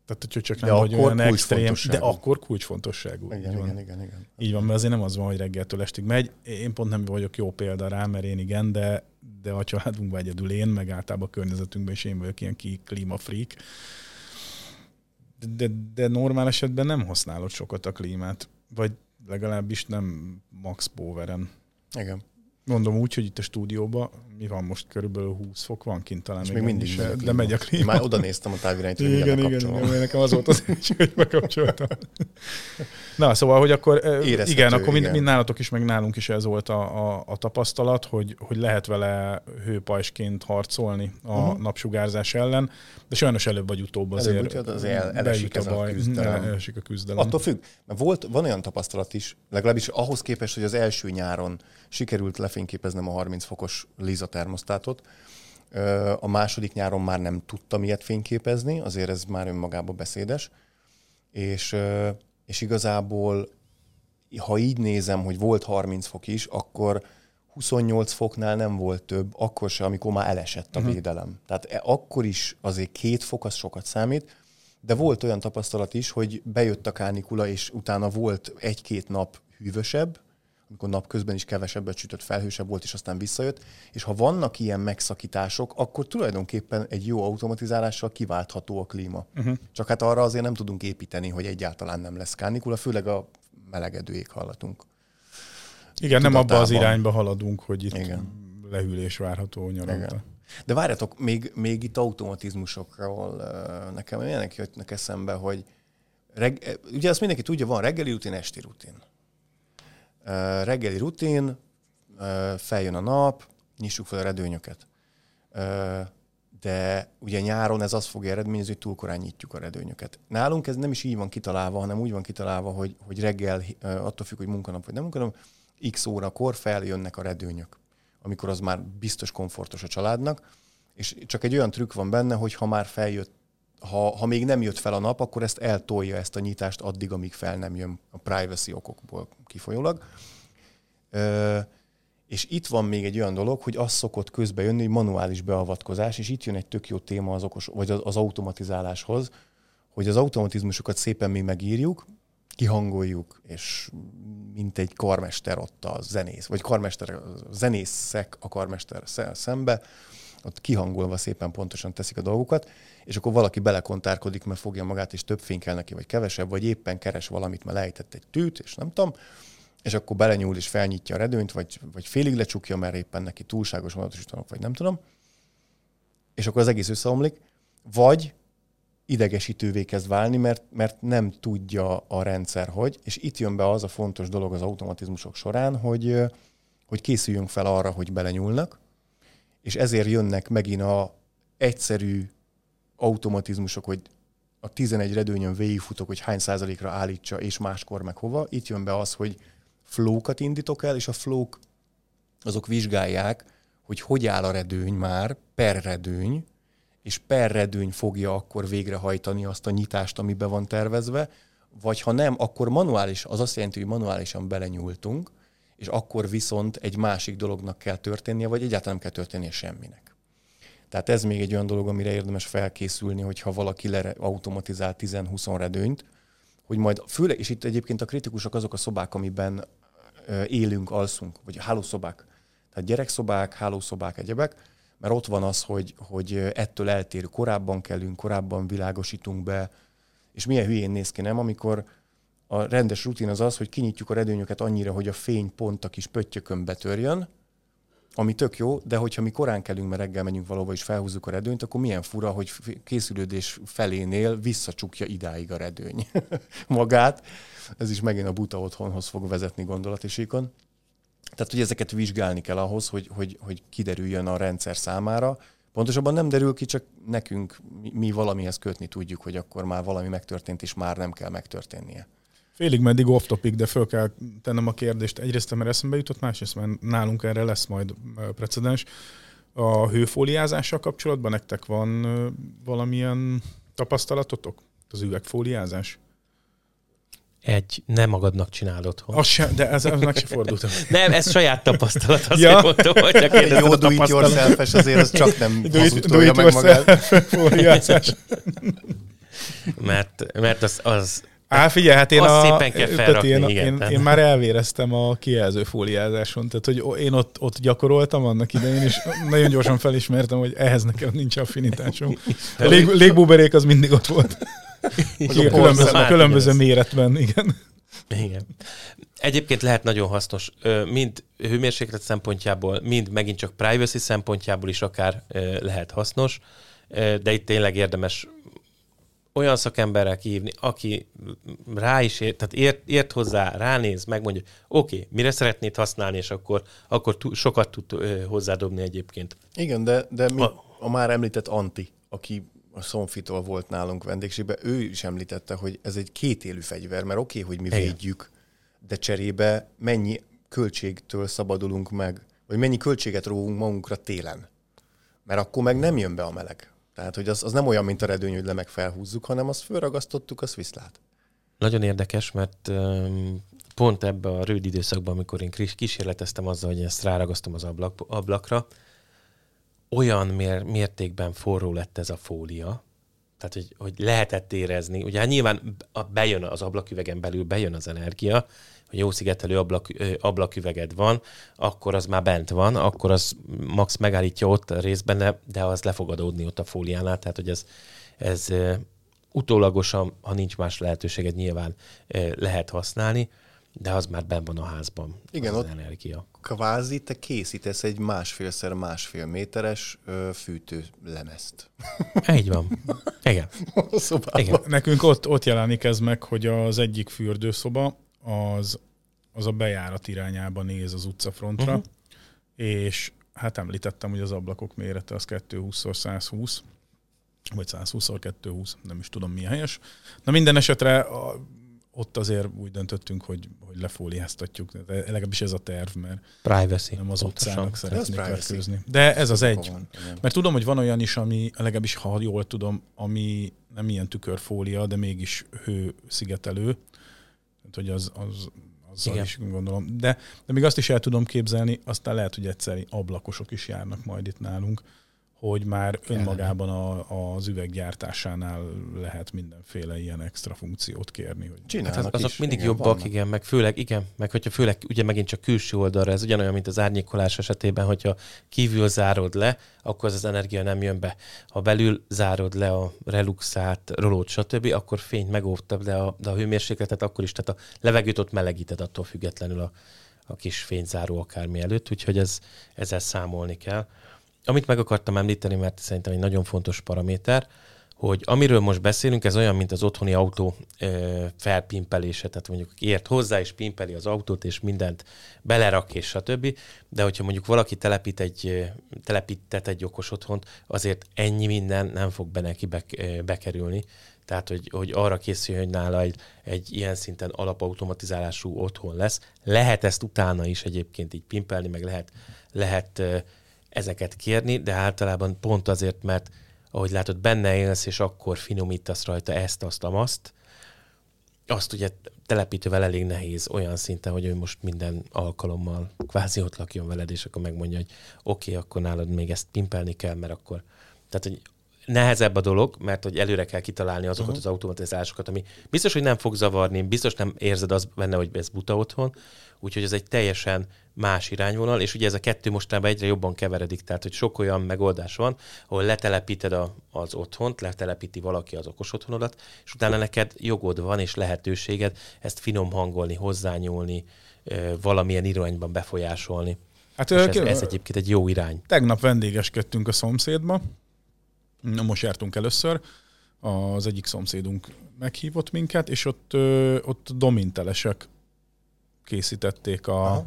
Tehát, hogy csak nem de vagy olyan extrém, de akkor kulcsfontosságú. Igen, igen, igen, igen, igen. Így van, mert azért nem az van, hogy reggeltől estig megy. Én pont nem vagyok jó példa rá, mert én igen, de, de a családunkban egyedül én, meg általában a környezetünkben is én vagyok ilyen ki klímafreak de, de normál esetben nem használod sokat a klímát, vagy legalábbis nem max poweren. Igen. Mondom úgy, hogy itt a stúdióban mi van most, körülbelül 20 fok van kint talán. És még mindig is, de megy a klíma. Már oda néztem a távirányt, hogy igen, igen, igen, igen, nekem az volt az, hogy bekapcsoltam. Na, szóval, hogy akkor Érezhető, igen, akkor mind, mind nálatok is, meg nálunk is ez volt a, a, a tapasztalat, hogy, hogy lehet vele hőpajsként harcolni a uh-huh. napsugárzás ellen, de sajnos előbb vagy utóbb azért, előbb, azért el, elesik a, baj, a küzdelem. Elesik a küzdelem. Attól függ, mert volt, van olyan tapasztalat is, legalábbis ahhoz képest, hogy az első nyáron sikerült lefényképeznem a 30 fokos Liza termosztátot, a második nyáron már nem tudtam ilyet fényképezni, azért ez már önmagában beszédes, és, és igazából, ha így nézem, hogy volt 30 fok is, akkor 28 foknál nem volt több, akkor se, amikor már elesett a uh-huh. védelem. Tehát e, akkor is azért két fok, az sokat számít, de volt olyan tapasztalat is, hogy bejött a kánikula, és utána volt egy-két nap hűvösebb, amikor napközben is kevesebbet sütött, felhősebb volt, és aztán visszajött. És ha vannak ilyen megszakítások, akkor tulajdonképpen egy jó automatizálással kiváltható a klíma. Uh-huh. Csak hát arra azért nem tudunk építeni, hogy egyáltalán nem lesz kánikula, főleg a melegedő éghajlatunk Igen, nem abba az irányba haladunk, hogy itt Igen. lehűlés várható nyaranta. Igen. De várjatok, még, még itt automatizmusokról nekem ilyenek jöttnek eszembe, hogy reg, ugye azt mindenki tudja, van reggeli rutin, esti rutin. Reggeli rutin, feljön a nap, nyissuk fel a redőnyöket. De ugye nyáron ez azt fogja eredményezni, hogy túl korán nyitjuk a redőnyöket. Nálunk ez nem is így van kitalálva, hanem úgy van kitalálva, hogy, hogy reggel, attól függ, hogy munkanap vagy nem munkanap, x órakor feljönnek a redőnyök amikor az már biztos komfortos a családnak, és csak egy olyan trükk van benne, hogy ha már feljött, ha, ha még nem jött fel a nap, akkor ezt eltolja ezt a nyitást addig, amíg fel nem jön a privacy okokból kifolyólag. Ö, és itt van még egy olyan dolog, hogy az szokott közbe jönni, hogy manuális beavatkozás, és itt jön egy tök jó téma az, okos, vagy az, az automatizáláshoz, hogy az automatizmusokat szépen mi megírjuk, kihangoljuk, és mint egy karmester ott a zenész, vagy karmester, zenészek a karmester szembe, ott kihangolva szépen pontosan teszik a dolgokat, és akkor valaki belekontárkodik, mert fogja magát, és több fény kell neki, vagy kevesebb, vagy éppen keres valamit, mert lejtett egy tűt, és nem tudom, és akkor belenyúl és felnyitja a redőnyt, vagy, vagy félig lecsukja, mert éppen neki túlságos vonatosítanak, vagy nem tudom, és akkor az egész összeomlik, vagy idegesítővé kezd válni, mert, mert nem tudja a rendszer, hogy, és itt jön be az a fontos dolog az automatizmusok során, hogy, hogy készüljünk fel arra, hogy belenyúlnak, és ezért jönnek megint a egyszerű automatizmusok, hogy a 11 redőnyön végigfutok, hogy hány százalékra állítsa, és máskor meg hova. Itt jön be az, hogy flókat indítok el, és a flók azok vizsgálják, hogy hogy áll a redőny már per redőny, és per redőny fogja akkor végrehajtani azt a nyitást, ami be van tervezve, vagy ha nem, akkor manuális, az azt jelenti, hogy manuálisan belenyúltunk, és akkor viszont egy másik dolognak kell történnie, vagy egyáltalán nem kell történnie semminek. Tehát ez még egy olyan dolog, amire érdemes felkészülni, hogyha valaki le automatizál 10-20 redőnyt, hogy majd főleg, és itt egyébként a kritikusok azok a szobák, amiben élünk, alszunk, vagy hálószobák. Tehát gyerekszobák, hálószobák, egyebek, mert ott van az, hogy, hogy ettől eltérő, korábban kellünk, korábban világosítunk be, és milyen hülyén néz ki, nem? Amikor a rendes rutin az az, hogy kinyitjuk a redőnyöket annyira, hogy a fény pont a kis pöttyökön betörjön, ami tök jó, de hogyha mi korán kelünk, mert reggel megyünk valahova és felhúzzuk a redőnyt, akkor milyen fura, hogy készülődés felénél visszacsukja idáig a redőny magát. Ez is megint a buta otthonhoz fog vezetni gondolatisíkon. Tehát, hogy ezeket vizsgálni kell ahhoz, hogy, hogy, hogy kiderüljön a rendszer számára. Pontosabban nem derül ki, csak nekünk mi, mi valamihez kötni tudjuk, hogy akkor már valami megtörtént, és már nem kell megtörténnie. Félig meddig off topic, de föl kell tennem a kérdést. Egyrészt, mert eszembe jutott, másrészt, mert nálunk erre lesz majd precedens. A hőfóliázással kapcsolatban nektek van valamilyen tapasztalatotok? Az üvegfóliázás? Egy nem magadnak csinálod. Hogy. Az se, de ez, ez meg se fordultam. Nem, ez saját tapasztalat, azt Ja. mondtam, hogy csak Egy kérdezed jó do it yourself azért az csak nem Do it, do it meg magát. fóliázás. Mert, mert az, az Á, figyelj, hát én, a, szépen kell felrakni, én, igen, én, én, már elvéreztem a kijelző fóliázáson, tehát hogy én ott, ott gyakoroltam annak idején, és nagyon gyorsan felismertem, hogy ehhez nekem nincs affinitásom. A lég, légbuberék az mindig ott volt. Igen, különböző, különböző méretben, igen. Igen. Egyébként lehet nagyon hasznos, mind hőmérséklet szempontjából, mind megint csak privacy szempontjából is akár lehet hasznos, de itt tényleg érdemes olyan szakemberrel kihívni, aki rá is ért, tehát ért, ért hozzá, ránéz, megmondja, oké, okay, mire szeretnéd használni, és akkor, akkor tú, sokat tud ö, hozzádobni egyébként. Igen, de, de mi, A- a már említett Anti, aki a Sonfitól volt nálunk vendégségben, ő is említette, hogy ez egy kétélű fegyver, mert oké, okay, hogy mi Igen. védjük, de cserébe mennyi költségtől szabadulunk meg, vagy mennyi költséget róvunk magunkra télen. Mert akkor meg nem jön be a meleg. Tehát, hogy az, az nem olyan, mint a redőny, hogy le meg felhúzzuk, hanem azt fölragasztottuk, az viszlát. Nagyon érdekes, mert um, pont ebbe a rövid időszakban, amikor én kísérleteztem azzal, hogy ezt ráragasztom az ablak, ablakra, olyan mér, mértékben forró lett ez a fólia, tehát hogy, hogy lehetett érezni. Ugye hát nyilván bejön az ablaküvegen belül, bejön az energia, jó szigetelő ablak, ablaküveged van, akkor az már bent van, akkor az max megállítja ott a részben, de, de az le fog adódni ott a fóliánál, tehát hogy ez, ez utólagosan, ha nincs más lehetőséged, nyilván lehet használni. de az már benn van a házban. Igen, az ott- energia. Kvázi te készítesz egy másfélszer másfél méteres ö, fűtőlemezt. Így van. Igen. A szobában. Igen. Nekünk ott, ott jelenik ez meg, hogy az egyik fürdőszoba az, az a bejárat irányába néz az utcafrontra, uh-huh. és hát említettem, hogy az ablakok mérete az 220x120, vagy 120x220, nem is tudom mi a helyes. Na minden esetre a, ott azért úgy döntöttünk, hogy, hogy lefóliáztatjuk, de legalábbis ez a terv, mert Privacy. nem az utcának szeretnék verkőzni. De ez az egy. Van. Mert tudom, hogy van olyan is, ami legalábbis ha jól tudom, ami nem ilyen tükörfólia, de mégis hőszigetelő. Tehát, hogy az, az azzal Igen. is gondolom. De, de még azt is el tudom képzelni, aztán lehet, hogy egyszerű ablakosok is járnak majd itt nálunk, hogy már önmagában a, az üveggyártásánál lehet mindenféle ilyen extra funkciót kérni. Hogy Hát Csinálnak az, azok is. mindig igen, jobbak, vannak. igen, meg főleg, igen, meg hogyha főleg ugye megint csak külső oldalra, ez ugyanolyan, mint az árnyékolás esetében, hogyha kívül zárod le, akkor az, az energia nem jön be. Ha belül zárod le a reluxát, rolót, stb., akkor fényt megóvtabb, de a, de a hőmérsékletet akkor is, tehát a levegőt ott melegíted attól függetlenül a, a kis fényzáró akármi előtt, úgyhogy ez, ezzel számolni kell. Amit meg akartam említeni, mert szerintem egy nagyon fontos paraméter, hogy amiről most beszélünk, ez olyan, mint az otthoni autó ö, felpimpelése, tehát mondjuk ért hozzá, és pimpeli az autót, és mindent belerak, és stb. De hogyha mondjuk valaki telepít egy, telepített egy okos otthont, azért ennyi minden nem fog be neki be, bekerülni. Tehát, hogy, hogy arra készüljön, hogy nála egy, egy ilyen szinten alapautomatizálású otthon lesz. Lehet ezt utána is egyébként így pimpelni, meg lehet, lehet ezeket kérni, de általában pont azért, mert ahogy látod, benne élsz, és akkor finomítasz rajta ezt, azt, azt, azt ugye telepítővel elég nehéz olyan szinten, hogy ő most minden alkalommal kvázi ott lakjon veled, és akkor megmondja, hogy oké, okay, akkor nálad még ezt pimpelni kell, mert akkor... Tehát, hogy nehezebb a dolog, mert hogy előre kell kitalálni azokat uh-huh. az automatizálásokat, ami biztos, hogy nem fog zavarni, biztos nem érzed az benne, hogy ez buta otthon, úgyhogy ez egy teljesen más irányvonal, és ugye ez a kettő mostanában egyre jobban keveredik, tehát hogy sok olyan megoldás van, ahol letelepíted a, az otthont, letelepíti valaki az okos otthonodat, és utána neked jogod van és lehetőséged ezt finom hangolni, hozzányúlni, valamilyen irányban befolyásolni. Hát És ez, ez egyébként egy jó irány. Tegnap vendégeskedtünk a szomszédba, most jártunk először, az egyik szomszédunk meghívott minket, és ott, ott domintelesek készítették a, Aha.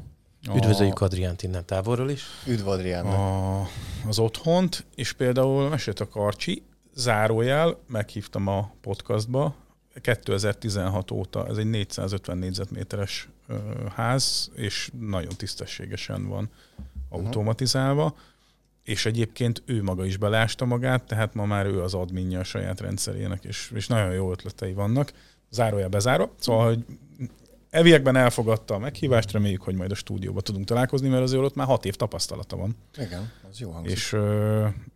Üdvözöljük Adriánt innen távolról is. Üdv Adriánnak. a, az otthont, és például mesélt a Karcsi, zárójel, meghívtam a podcastba, 2016 óta, ez egy 450 négyzetméteres ö, ház, és nagyon tisztességesen van automatizálva, és egyébként ő maga is belásta magát, tehát ma már ő az adminja a saját rendszerének, és, és nagyon jó ötletei vannak. Zárója bezárva. Szóval, hogy elviekben elfogadta a meghívást, reméljük, hogy majd a stúdióba tudunk találkozni, mert azért ott már hat év tapasztalata van. Igen, az jó hangzik. És,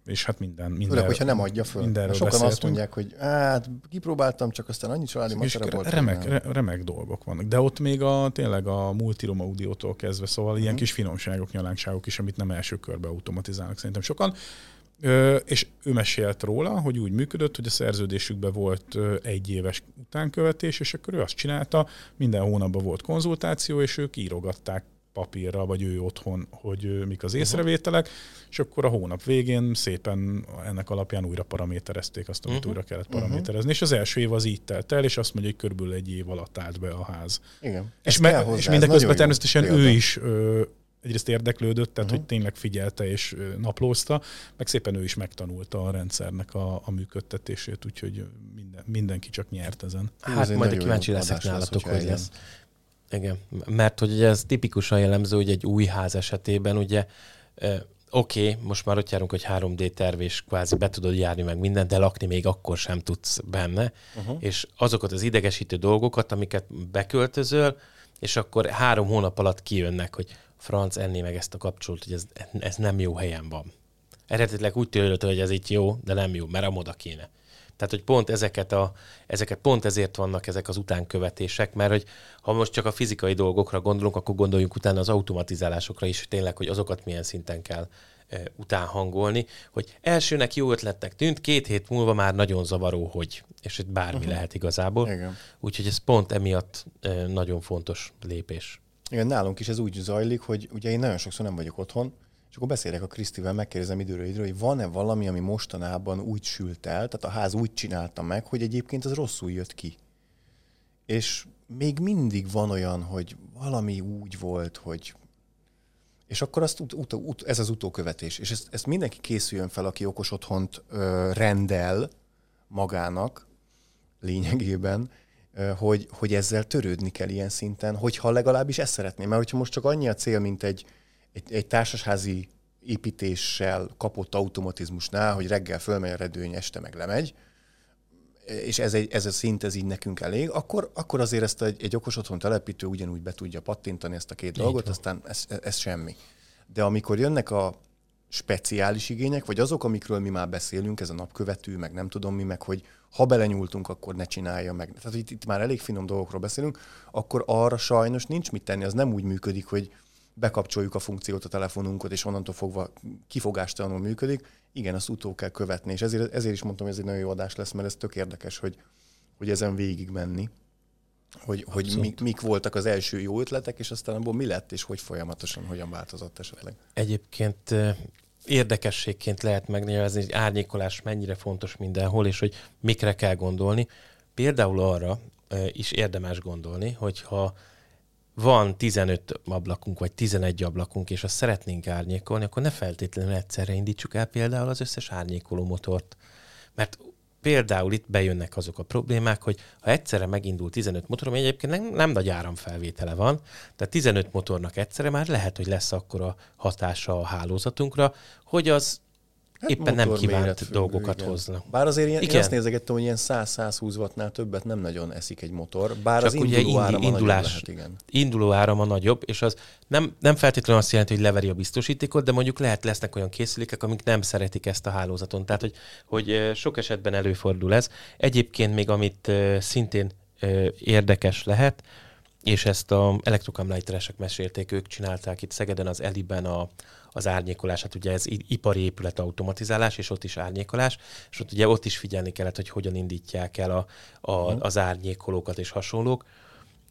és hát minden, minden Főleg, hogyha nem adja föl. mindenről Sokan azt beszéltünk. mondják, hogy hát kipróbáltam, csak aztán annyi családi macera volt. remek, re, remek dolgok vannak. De ott még a, tényleg a multirom audiótól kezdve, szóval Mhm. ilyen kis finomságok, nyalánkságok is, amit nem első körbe automatizálnak szerintem sokan. Ö, és ő mesélt róla, hogy úgy működött, hogy a szerződésükben volt egy éves utánkövetés, és akkor ő azt csinálta, minden hónapban volt konzultáció, és ők írogatták papírra, vagy ő otthon, hogy mik az észrevételek, és akkor a hónap végén szépen ennek alapján újra paraméterezték azt, amit Mhm. újra kellett paraméterezni. És az első év az így telt el, és azt mondja, hogy körülbelül egy év alatt állt be a ház. Igen. És, me- hozzá, és mindeközben természetesen ő is ö, egyrészt érdeklődött, tehát Mhm. hogy tényleg figyelte és naplózta, meg szépen ő is megtanulta a rendszernek a, a működtetését, úgyhogy minden, mindenki csak nyert ezen. Hát egy majd kíváncsi leszek nálatok, hogy lesz. Igen, mert hogy ugye ez tipikusan jellemző, hogy egy új ház esetében ugye oké, okay, most már ott járunk, hogy 3D terv, és kvázi be tudod járni meg mindent, de lakni még akkor sem tudsz benne. Uh-huh. És azokat az idegesítő dolgokat, amiket beköltözöl, és akkor három hónap alatt kijönnek, hogy franc enné meg ezt a kapcsolat, hogy ez, ez nem jó helyen van. eredetileg úgy tűrődött, hogy ez itt jó, de nem jó, mert a moda kéne. Tehát, hogy pont ezeket, a, ezeket pont ezért vannak ezek az utánkövetések, mert hogy ha most csak a fizikai dolgokra gondolunk, akkor gondoljunk utána az automatizálásokra is, tényleg, hogy azokat milyen szinten kell e, utánhangolni, hogy elsőnek jó ötletnek tűnt, két hét múlva már nagyon zavaró, hogy, és itt bármi uh-huh. lehet igazából. Igen. Úgyhogy ez pont emiatt e, nagyon fontos lépés. Igen, nálunk is ez úgy zajlik, hogy ugye én nagyon sokszor nem vagyok otthon, és akkor beszélek a Krisztivel, megkérdezem időről időről, hogy van-e valami, ami mostanában úgy sült el, tehát a ház úgy csinálta meg, hogy egyébként az rosszul jött ki. És még mindig van olyan, hogy valami úgy volt, hogy és akkor azt ut- ut- ut- ez az utókövetés. És ezt, ezt mindenki készüljön fel, aki okos otthont ö, rendel magának lényegében, hogy, hogy ezzel törődni kell ilyen szinten, hogyha legalábbis ezt szeretném. Mert hogyha most csak annyi a cél, mint egy, egy, egy társasházi építéssel kapott automatizmusnál, hogy reggel fölmegy a redőny, este meg lemegy, és ez, egy, ez a szint, ez így nekünk elég, akkor, akkor azért ezt egy, egy okos otthon telepítő ugyanúgy be tudja pattintani ezt a két így dolgot, van. aztán ez, ez semmi. De amikor jönnek a speciális igények, vagy azok, amikről mi már beszélünk, ez a napkövető, meg nem tudom mi, meg hogy ha belenyúltunk, akkor ne csinálja meg. Tehát itt, itt már elég finom dolgokról beszélünk, akkor arra sajnos nincs mit tenni, az nem úgy működik, hogy bekapcsoljuk a funkciót a telefonunkot, és onnantól fogva kifogástalanul működik. Igen, azt utó kell követni, és ezért, ezért is mondtam, hogy ez egy nagyon jó adás lesz, mert ez tök érdekes, hogy, hogy ezen végig menni, hogy, hogy mik, mik voltak az első jó ötletek, és aztán abból mi lett, és hogy folyamatosan hogyan változott esetleg. Egyébként érdekességként lehet megnézni, hogy árnyékolás mennyire fontos mindenhol, és hogy mikre kell gondolni. Például arra is érdemes gondolni, hogyha van 15 ablakunk, vagy 11 ablakunk, és azt szeretnénk árnyékolni, akkor ne feltétlenül egyszerre indítsuk el például az összes árnyékoló motort. Mert például itt bejönnek azok a problémák, hogy ha egyszerre megindul 15 motor, ami egyébként nem, nem nagy áramfelvétele van, de 15 motornak egyszerre már lehet, hogy lesz akkora hatása a hálózatunkra, hogy az Hát éppen nem kívánt függő, dolgokat igen. hoznak. Bár azért ilyen, igen. én azt nézegettem, hogy ilyen 100-120 wattnál többet nem nagyon eszik egy motor, bár Csak az induló ugye árama indulás, lehet, igen. Induló árama nagyobb, és az nem, nem feltétlenül azt jelenti, hogy leveri a biztosítékot, de mondjuk lehet lesznek olyan készülékek, amik nem szeretik ezt a hálózaton. Tehát, hogy, hogy sok esetben előfordul ez. Egyébként még amit szintén érdekes lehet, és ezt a elektrokamlájteresek mesélték, ők csinálták itt Szegeden az Eliben a, az árnyékolását, ugye ez ipari épület automatizálás, és ott is árnyékolás, és ott ugye ott is figyelni kellett, hogy hogyan indítják el a, a, mhm. az árnyékolókat és hasonlók,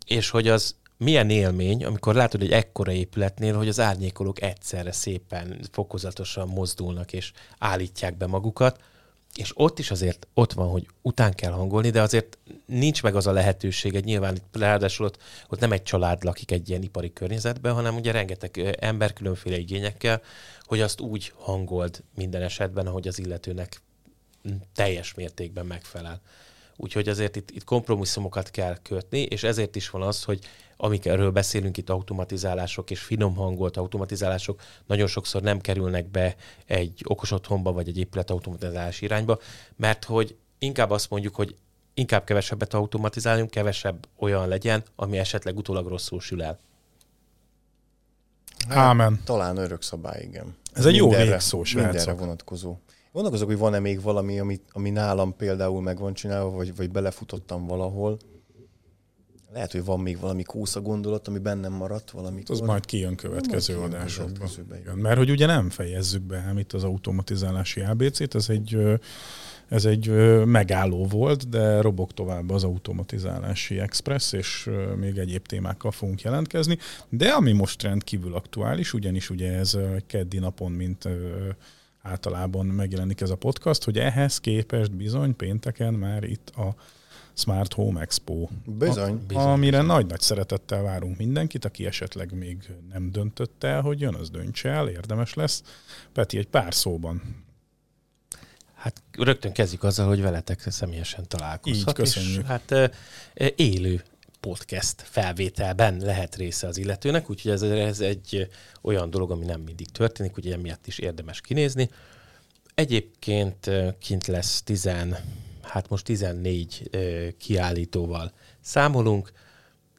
és hogy az milyen élmény, amikor látod egy ekkora épületnél, hogy az árnyékolók egyszerre szépen, fokozatosan mozdulnak és állítják be magukat, és ott is azért ott van, hogy után kell hangolni, de azért nincs meg az a lehetőség, egy nyilván ráadásul ott, ott nem egy család lakik egy ilyen ipari környezetben, hanem ugye rengeteg ember különféle igényekkel, hogy azt úgy hangold minden esetben, ahogy az illetőnek teljes mértékben megfelel. Úgyhogy azért itt, itt kompromisszumokat kell kötni, és ezért is van az, hogy amik erről beszélünk itt, automatizálások és finom hangolt automatizálások nagyon sokszor nem kerülnek be egy okos otthonba vagy egy épület automatizálás irányba, mert hogy inkább azt mondjuk, hogy inkább kevesebbet automatizáljunk, kevesebb olyan legyen, ami esetleg utólag rosszul sül el. Hát, Ámen. Talán örök szabály, igen. Ez egy jó végszó, Mindenre vonatkozó. Gondolkozok, hogy van-e még valami, ami, ami nálam például meg van csinálva, vagy, vagy belefutottam valahol. Lehet, hogy van még valami kósza gondolat, ami bennem maradt valami. Az majd kijön következő adásokban. Mert hogy ugye nem fejezzük be hát itt az automatizálási ABC-t, ez egy, ez egy megálló volt, de robok tovább az automatizálási express, és még egyéb témákkal fogunk jelentkezni. De ami most rendkívül aktuális, ugyanis ugye ez keddi napon, mint általában megjelenik ez a podcast, hogy ehhez képest bizony pénteken már itt a Smart Home Expo. Bizony. A, bizony amire bizony. nagy-nagy szeretettel várunk mindenkit, aki esetleg még nem döntött el, hogy jön, az döntse el, érdemes lesz. Peti, egy pár szóban. Hát rögtön kezdjük azzal, hogy veletek személyesen találkozhat. Így, köszönjük. És, hát élő podcast felvételben lehet része az illetőnek, úgyhogy ez, ez egy olyan dolog, ami nem mindig történik, úgyhogy emiatt is érdemes kinézni. Egyébként kint lesz 10, hát most 14 kiállítóval számolunk,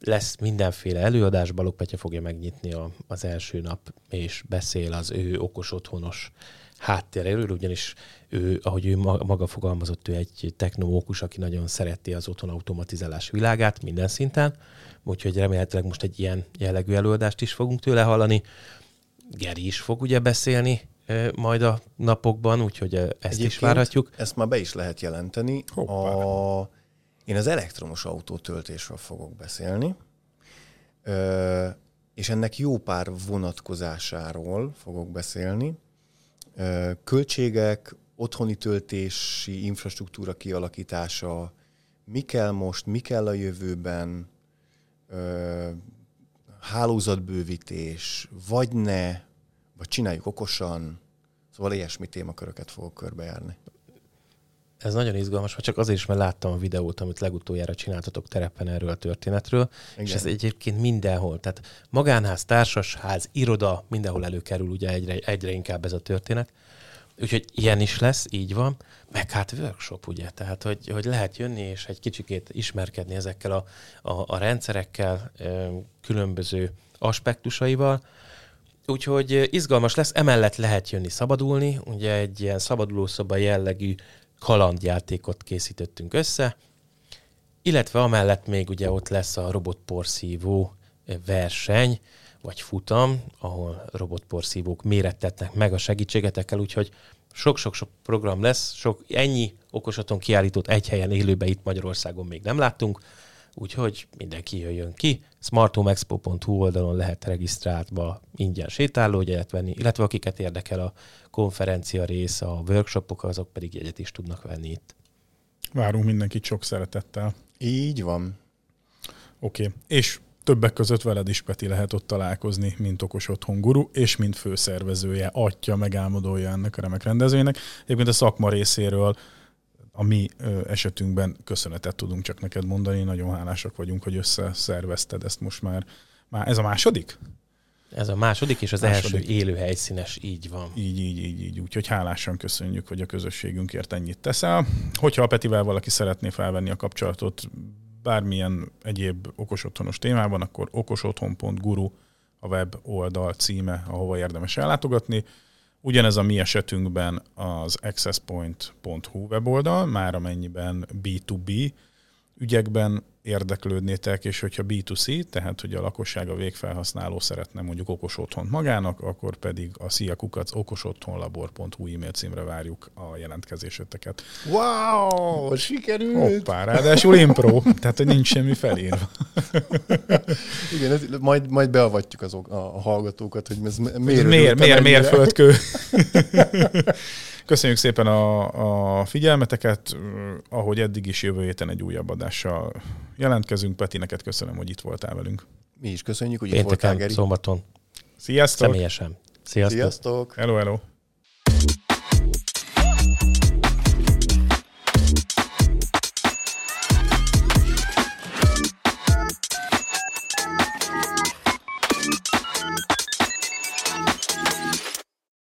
lesz mindenféle előadás, Balogh Petya fogja megnyitni a, az első nap, és beszél az ő okos otthonos hátteréről, ugyanis ő, ahogy ő maga fogalmazott, ő egy technomókus, aki nagyon szereti az otthon automatizálás világát minden szinten, úgyhogy remélhetőleg most egy ilyen jellegű előadást is fogunk tőle hallani. Geri is fog ugye beszélni majd a napokban, úgyhogy ezt Egyébként is várhatjuk. Ezt már be is lehet jelenteni. A, én az elektromos autó töltésről fogok beszélni, ö, és ennek jó pár vonatkozásáról fogok beszélni. Ö, költségek, otthoni töltési infrastruktúra kialakítása, mi kell most, mi kell a jövőben, ö, hálózatbővítés, vagy ne, vagy csináljuk okosan, szóval ilyesmi témaköröket fogok körbejárni. Ez nagyon izgalmas, csak azért is, mert láttam a videót, amit legutoljára csináltatok terepen erről a történetről, Igen. és ez egyébként mindenhol, tehát magánház, társasház, iroda, mindenhol előkerül ugye egyre, egyre inkább ez a történet. Úgyhogy ilyen is lesz, így van. Meg hát workshop, ugye, tehát hogy, hogy lehet jönni és egy kicsikét ismerkedni ezekkel a, a, a rendszerekkel, különböző aspektusaival. Úgyhogy izgalmas lesz, emellett lehet jönni szabadulni, ugye egy ilyen szabadulószoba jellegű kalandjátékot készítettünk össze, illetve amellett még ugye ott lesz a robotporszívó verseny, vagy futam, ahol robotporszívók mérettetnek meg a segítségetekkel, úgyhogy sok-sok-sok program lesz, sok ennyi okosaton kiállított egy helyen élőbe itt Magyarországon még nem láttunk, úgyhogy mindenki jöjjön ki. smarthomeexpo.hu oldalon lehet regisztráltba ingyen sétálógyet venni, illetve akiket érdekel a konferencia rész, a workshopok, azok pedig jegyet is tudnak venni itt. Várunk mindenkit sok szeretettel. Így van. Oké, okay. és többek között veled is, Peti, lehet ott találkozni, mint okos otthon guru, és mint főszervezője, atya, megálmodója ennek a remek rendezvénynek. Egyébként a szakma részéről a mi esetünkben köszönetet tudunk csak neked mondani, nagyon hálásak vagyunk, hogy összeszervezted ezt most már. Már ez a második? Ez a második, és az második. első élő helyszínes, így van. Így, így, így, így. Úgyhogy hálásan köszönjük, hogy a közösségünkért ennyit teszel. Hogyha a Petivel valaki szeretné felvenni a kapcsolatot bármilyen egyéb okosotthonos témában, akkor okosotthon.guru a web oldal címe, ahova érdemes ellátogatni. Ugyanez a mi esetünkben az accesspoint.hu weboldal, már amennyiben B2B ügyekben érdeklődnétek, és hogyha B2C, tehát hogy a lakosság, a végfelhasználó szeretne mondjuk okos otthont magának, akkor pedig a sziakukac okosotthonlabor.hu e-mail címre várjuk a jelentkezéseteket. Wow, sikerült! Hoppá, ráadásul impro, tehát hogy nincs semmi felírva. Igen, ez, majd, majd beavatjuk azok, a, a hallgatókat, hogy ez miért miért, miért mérföldkő. Köszönjük szépen a, a figyelmeteket, ahogy eddig is jövő héten egy újabb adással jelentkezünk. Peti, neked köszönöm, hogy itt voltál velünk. Mi is köszönjük, hogy Pénteken, itt voltál, Geri. szombaton. Sziasztok! Személyesen. Sziasztok! Sziasztok. Hello, hello!